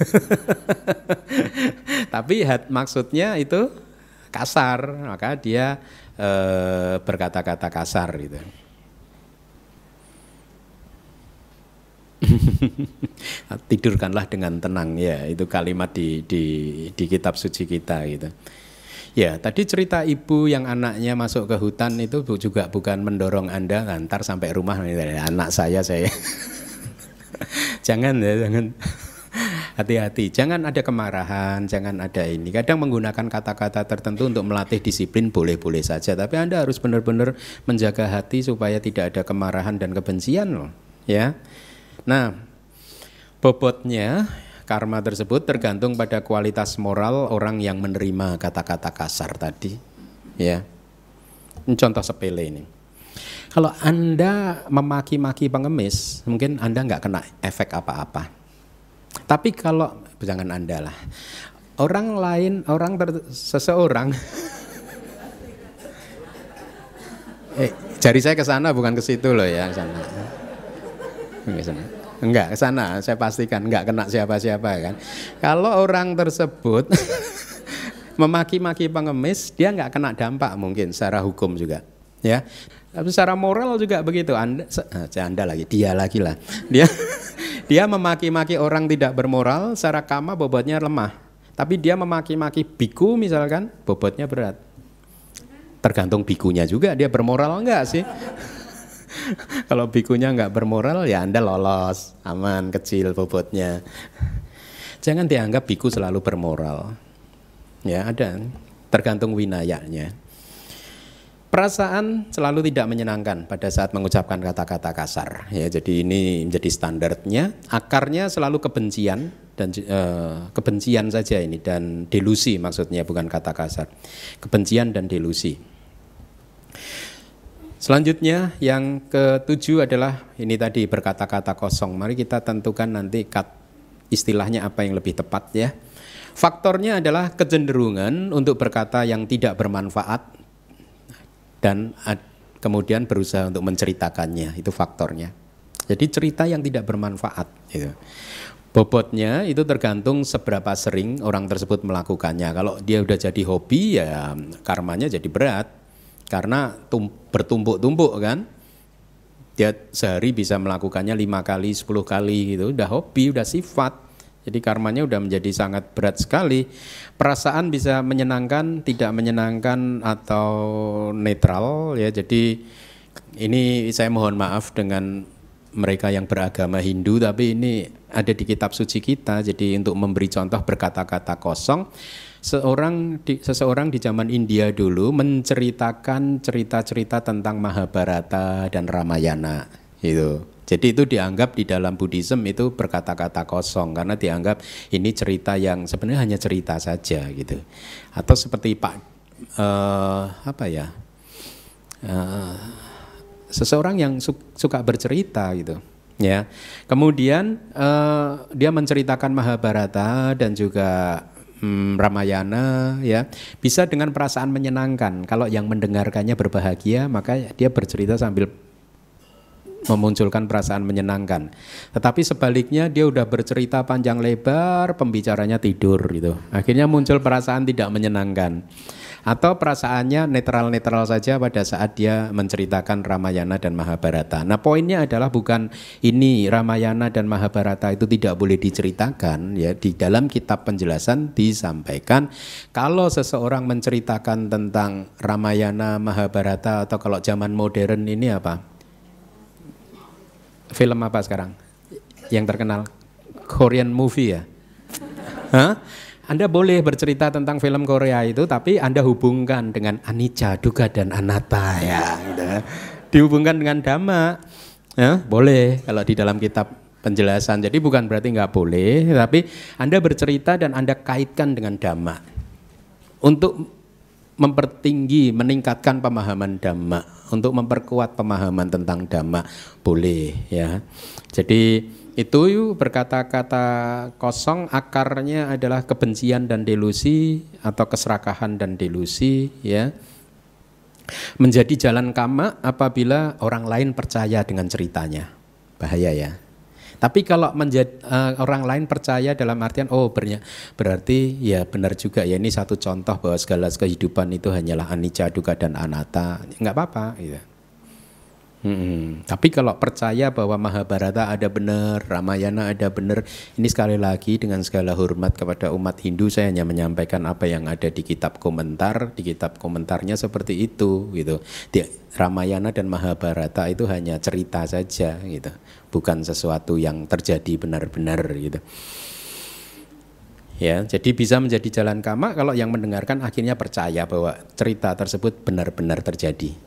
Tapi hat, maksudnya itu kasar, maka dia e, berkata-kata kasar gitu. Tidurkanlah dengan tenang ya, itu kalimat di di di kitab suci kita gitu. Ya, tadi cerita ibu yang anaknya masuk ke hutan itu juga bukan mendorong Anda ngantar sampai rumah anak saya saya. jangan ya, jangan. Hati-hati, jangan ada kemarahan, jangan ada ini. Kadang menggunakan kata-kata tertentu untuk melatih disiplin boleh-boleh saja, tapi Anda harus benar-benar menjaga hati supaya tidak ada kemarahan dan kebencian loh, ya. Nah, bobotnya Karma tersebut tergantung pada kualitas moral orang yang menerima kata-kata kasar tadi. Ya, ini contoh sepele ini. Kalau Anda memaki-maki pengemis, mungkin Anda nggak kena efek apa-apa. Tapi kalau jangan Anda lah, orang lain, orang ter, seseorang, eh, jari saya ke sana bukan ke situ loh ya, sana. Enggak, ke sana saya pastikan enggak kena siapa-siapa kan. Kalau orang tersebut memaki-maki pengemis, dia enggak kena dampak mungkin secara hukum juga. Ya. Tapi secara moral juga begitu. Anda eh, Anda lagi, dia lagi lah. Dia dia memaki-maki orang tidak bermoral, secara kama bobotnya lemah. Tapi dia memaki-maki biku misalkan, bobotnya berat. Tergantung bikunya juga dia bermoral enggak sih? Kalau bikunya nggak bermoral ya Anda lolos, aman, kecil bobotnya. Jangan dianggap biku selalu bermoral. Ya ada, tergantung winayanya. Perasaan selalu tidak menyenangkan pada saat mengucapkan kata-kata kasar. Ya, jadi ini menjadi standarnya. Akarnya selalu kebencian dan uh, kebencian saja ini dan delusi maksudnya bukan kata kasar. Kebencian dan delusi. Selanjutnya yang ketujuh adalah ini tadi berkata-kata kosong. Mari kita tentukan nanti kat, istilahnya apa yang lebih tepat ya. Faktornya adalah kecenderungan untuk berkata yang tidak bermanfaat dan kemudian berusaha untuk menceritakannya. Itu faktornya. Jadi cerita yang tidak bermanfaat. Gitu. Bobotnya itu tergantung seberapa sering orang tersebut melakukannya. Kalau dia udah jadi hobi ya karmanya jadi berat karena bertumpuk-tumpuk kan dia sehari bisa melakukannya lima kali, sepuluh kali gitu, udah hobi, udah sifat. Jadi karmanya udah menjadi sangat berat sekali. Perasaan bisa menyenangkan, tidak menyenangkan atau netral ya. Jadi ini saya mohon maaf dengan mereka yang beragama Hindu tapi ini ada di kitab suci kita. Jadi untuk memberi contoh berkata-kata kosong seorang di, seseorang di zaman India dulu menceritakan cerita-cerita tentang Mahabharata dan Ramayana itu. Jadi itu dianggap di dalam Buddhism itu berkata-kata kosong karena dianggap ini cerita yang sebenarnya hanya cerita saja gitu. Atau seperti Pak uh, apa ya? Uh, seseorang yang su suka bercerita gitu ya. Kemudian uh, dia menceritakan Mahabharata dan juga hmm, Ramayana ya bisa dengan perasaan menyenangkan. Kalau yang mendengarkannya berbahagia maka dia bercerita sambil memunculkan perasaan menyenangkan. Tetapi sebaliknya dia udah bercerita panjang lebar, pembicaranya tidur gitu. Akhirnya muncul perasaan tidak menyenangkan atau perasaannya netral-netral saja pada saat dia menceritakan Ramayana dan Mahabharata. Nah, poinnya adalah bukan ini Ramayana dan Mahabharata itu tidak boleh diceritakan ya di dalam kitab penjelasan disampaikan kalau seseorang menceritakan tentang Ramayana, Mahabharata atau kalau zaman modern ini apa? Film apa sekarang? Yang terkenal Korean movie ya? Hah? Anda boleh bercerita tentang film Korea itu, tapi Anda hubungkan dengan anicca, duga dan anatta ya. Dihubungkan dengan dhamma, ya boleh kalau di dalam kitab penjelasan. Jadi bukan berarti nggak boleh, tapi Anda bercerita dan Anda kaitkan dengan dhamma. Untuk mempertinggi, meningkatkan pemahaman dhamma, untuk memperkuat pemahaman tentang dhamma boleh ya. Jadi itu berkata-kata kosong akarnya adalah kebencian dan delusi atau keserakahan dan delusi ya. Menjadi jalan kama apabila orang lain percaya dengan ceritanya. Bahaya ya. Tapi kalau menjadi, uh, orang lain percaya dalam artian oh berarti ya benar juga ya ini satu contoh bahwa segala kehidupan itu hanyalah anicca, duka dan anatta. nggak apa-apa gitu. Hmm, tapi kalau percaya bahwa Mahabharata ada benar, Ramayana ada benar, ini sekali lagi dengan segala hormat kepada umat Hindu saya hanya menyampaikan apa yang ada di kitab komentar, di kitab komentarnya seperti itu gitu. Di Ramayana dan Mahabharata itu hanya cerita saja gitu, bukan sesuatu yang terjadi benar-benar gitu. Ya, jadi bisa menjadi jalan kama kalau yang mendengarkan akhirnya percaya bahwa cerita tersebut benar-benar terjadi.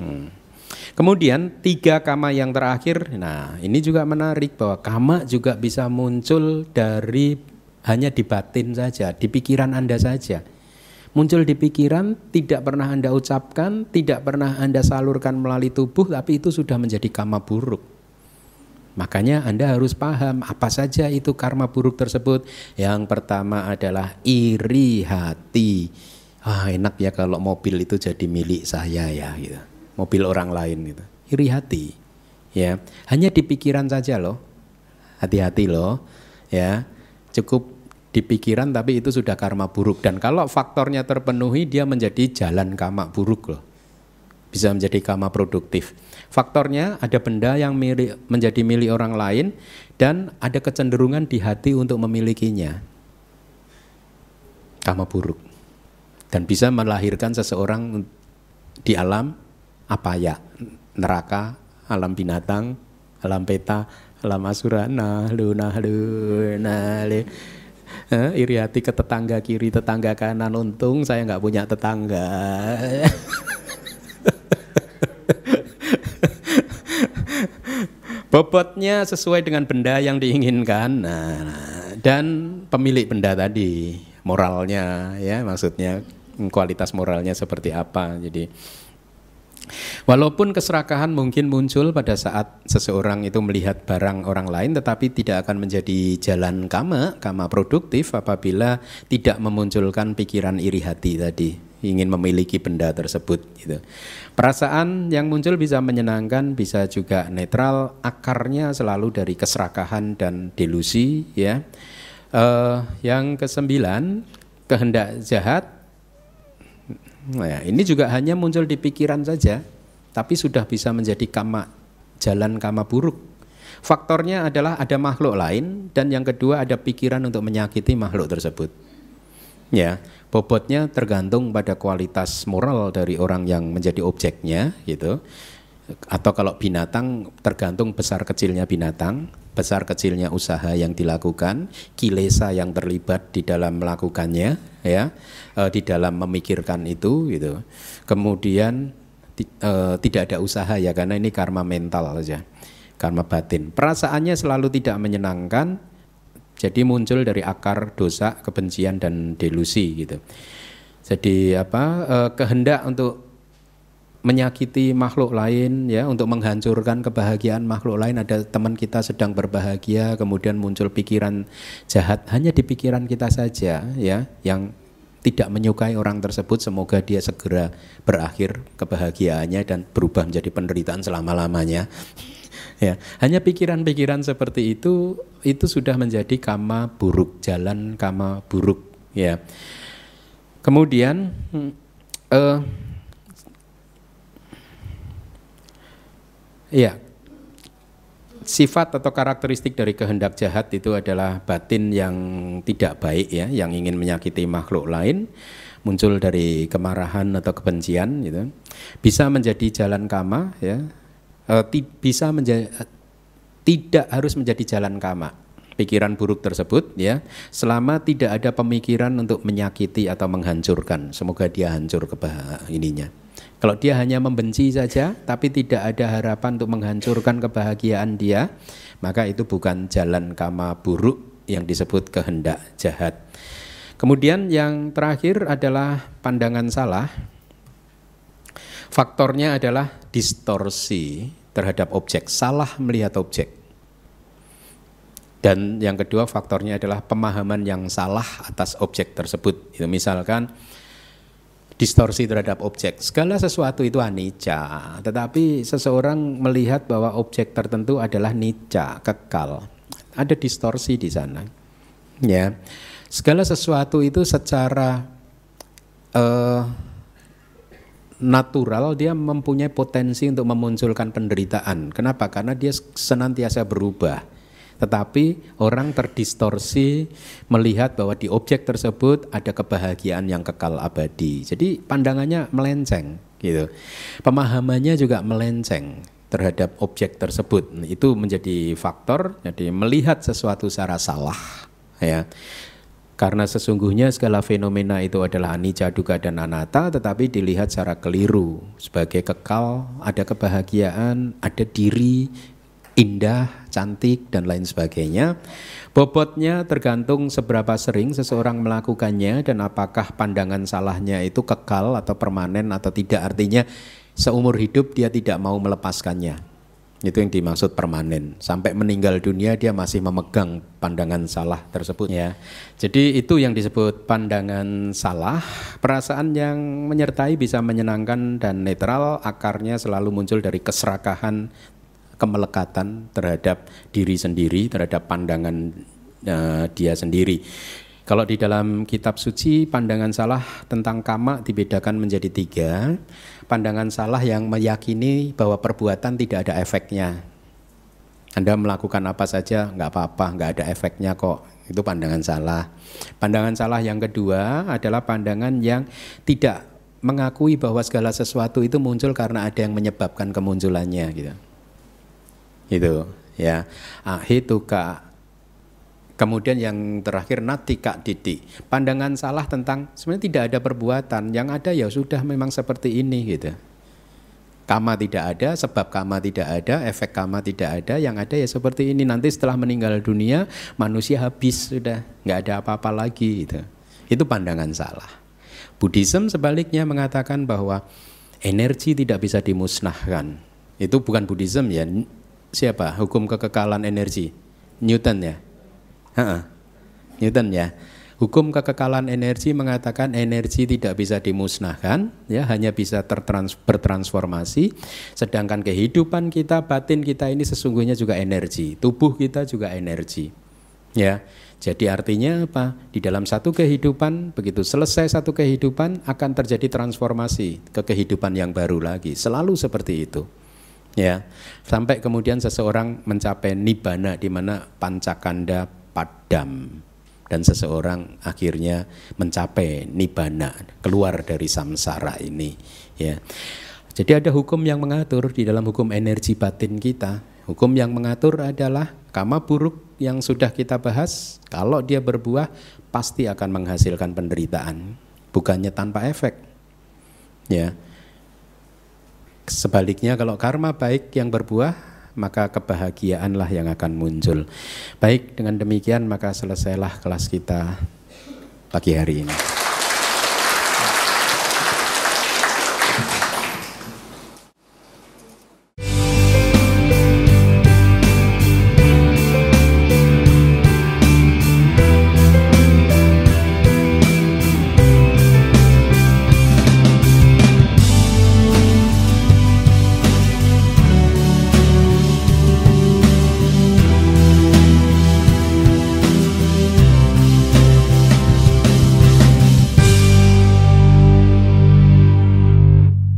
Hmm. Kemudian tiga kama yang terakhir, nah ini juga menarik bahwa kama juga bisa muncul dari hanya di batin saja, di pikiran Anda saja. Muncul di pikiran, tidak pernah Anda ucapkan, tidak pernah Anda salurkan melalui tubuh, tapi itu sudah menjadi kama buruk. Makanya Anda harus paham apa saja itu karma buruk tersebut. Yang pertama adalah iri hati. Ah enak ya kalau mobil itu jadi milik saya ya gitu mobil orang lain gitu. Iri hati. Ya, hanya di pikiran saja loh. Hati-hati loh. Ya. Cukup di pikiran tapi itu sudah karma buruk dan kalau faktornya terpenuhi dia menjadi jalan kama buruk loh. Bisa menjadi kama produktif. Faktornya ada benda yang milik, menjadi milik orang lain dan ada kecenderungan di hati untuk memilikinya. Kama buruk. Dan bisa melahirkan seseorang di alam apa ya neraka, alam binatang, alam peta, alam asura, nah lu nah lu nah lu. Eh, iri hati ke tetangga kiri, tetangga kanan. Untung saya nggak punya tetangga. Bobotnya sesuai dengan benda yang diinginkan. Nah, dan pemilik benda tadi, moralnya ya, maksudnya kualitas moralnya seperti apa. Jadi Walaupun keserakahan mungkin muncul pada saat seseorang itu melihat barang orang lain tetapi tidak akan menjadi jalan kama, kama produktif apabila tidak memunculkan pikiran iri hati tadi, ingin memiliki benda tersebut gitu. Perasaan yang muncul bisa menyenangkan, bisa juga netral, akarnya selalu dari keserakahan dan delusi ya. Uh, yang kesembilan, kehendak jahat Nah, ini juga hanya muncul di pikiran saja, tapi sudah bisa menjadi kama jalan kama buruk. Faktornya adalah ada makhluk lain dan yang kedua ada pikiran untuk menyakiti makhluk tersebut. Ya, bobotnya tergantung pada kualitas moral dari orang yang menjadi objeknya gitu. Atau kalau binatang tergantung besar kecilnya binatang, besar kecilnya usaha yang dilakukan, kilesa yang terlibat di dalam melakukannya, ya uh, di dalam memikirkan itu gitu. Kemudian uh, tidak ada usaha ya karena ini karma mental saja. Karma batin. Perasaannya selalu tidak menyenangkan jadi muncul dari akar dosa, kebencian dan delusi gitu. Jadi apa uh, kehendak untuk menyakiti makhluk lain ya untuk menghancurkan kebahagiaan makhluk lain. Ada teman kita sedang berbahagia kemudian muncul pikiran jahat. Hanya di pikiran kita saja ya yang tidak menyukai orang tersebut. Semoga dia segera berakhir kebahagiaannya dan berubah menjadi penderitaan selama-lamanya ya. Hanya pikiran-pikiran seperti itu itu sudah menjadi kama buruk jalan kama buruk ya. Kemudian uh, Iya. Sifat atau karakteristik dari kehendak jahat itu adalah batin yang tidak baik ya, yang ingin menyakiti makhluk lain, muncul dari kemarahan atau kebencian gitu. Bisa menjadi jalan kama ya. E, bisa menjadi tidak harus menjadi jalan kama pikiran buruk tersebut ya selama tidak ada pemikiran untuk menyakiti atau menghancurkan semoga dia hancur ke ininya kalau dia hanya membenci saja, tapi tidak ada harapan untuk menghancurkan kebahagiaan dia, maka itu bukan jalan kama buruk yang disebut kehendak jahat. Kemudian yang terakhir adalah pandangan salah. Faktornya adalah distorsi terhadap objek, salah melihat objek. Dan yang kedua faktornya adalah pemahaman yang salah atas objek tersebut. Itu misalkan distorsi terhadap objek. Segala sesuatu itu anicca, tetapi seseorang melihat bahwa objek tertentu adalah nica, kekal. Ada distorsi di sana. Ya segala sesuatu itu secara uh, natural dia mempunyai potensi untuk memunculkan penderitaan. Kenapa? Karena dia senantiasa berubah. Tetapi orang terdistorsi melihat bahwa di objek tersebut ada kebahagiaan yang kekal abadi. Jadi pandangannya melenceng gitu. Pemahamannya juga melenceng terhadap objek tersebut. Itu menjadi faktor jadi melihat sesuatu secara salah ya. Karena sesungguhnya segala fenomena itu adalah anicca, dukkha dan anatta tetapi dilihat secara keliru sebagai kekal, ada kebahagiaan, ada diri indah, cantik dan lain sebagainya. Bobotnya tergantung seberapa sering seseorang melakukannya dan apakah pandangan salahnya itu kekal atau permanen atau tidak. Artinya seumur hidup dia tidak mau melepaskannya. Itu yang dimaksud permanen. Sampai meninggal dunia dia masih memegang pandangan salah tersebut ya. Jadi itu yang disebut pandangan salah. Perasaan yang menyertai bisa menyenangkan dan netral, akarnya selalu muncul dari keserakahan, kemelekatan terhadap diri sendiri, terhadap pandangan uh, dia sendiri. Kalau di dalam kitab suci pandangan salah tentang kama dibedakan menjadi tiga. Pandangan salah yang meyakini bahwa perbuatan tidak ada efeknya. Anda melakukan apa saja nggak apa-apa, nggak ada efeknya kok. Itu pandangan salah. Pandangan salah yang kedua adalah pandangan yang tidak mengakui bahwa segala sesuatu itu muncul karena ada yang menyebabkan kemunculannya gitu. Itu ya. Ahituka Kemudian yang terakhir natika didi. Pandangan salah tentang sebenarnya tidak ada perbuatan, yang ada ya sudah memang seperti ini gitu. Kama tidak ada, sebab kama tidak ada, efek kama tidak ada, yang ada ya seperti ini. Nanti setelah meninggal dunia, manusia habis sudah, nggak ada apa-apa lagi gitu. Itu pandangan salah. Buddhism sebaliknya mengatakan bahwa energi tidak bisa dimusnahkan. Itu bukan Buddhism ya. Siapa? Hukum kekekalan energi. Newton ya Newton ya. Hukum kekekalan energi mengatakan energi tidak bisa dimusnahkan, ya hanya bisa tertrans bertransformasi. Sedangkan kehidupan kita, batin kita ini sesungguhnya juga energi, tubuh kita juga energi. Ya, jadi artinya apa? Di dalam satu kehidupan, begitu selesai satu kehidupan akan terjadi transformasi ke kehidupan yang baru lagi. Selalu seperti itu. Ya, sampai kemudian seseorang mencapai nibbana di mana pancakanda padam. Dan seseorang akhirnya mencapai nibana keluar dari samsara ini ya. Jadi ada hukum yang mengatur di dalam hukum energi batin kita. Hukum yang mengatur adalah kama buruk yang sudah kita bahas kalau dia berbuah pasti akan menghasilkan penderitaan. Bukannya tanpa efek ya sebaliknya kalau karma baik yang berbuah maka kebahagiaanlah yang akan muncul. Baik, dengan demikian maka selesailah kelas kita pagi hari ini.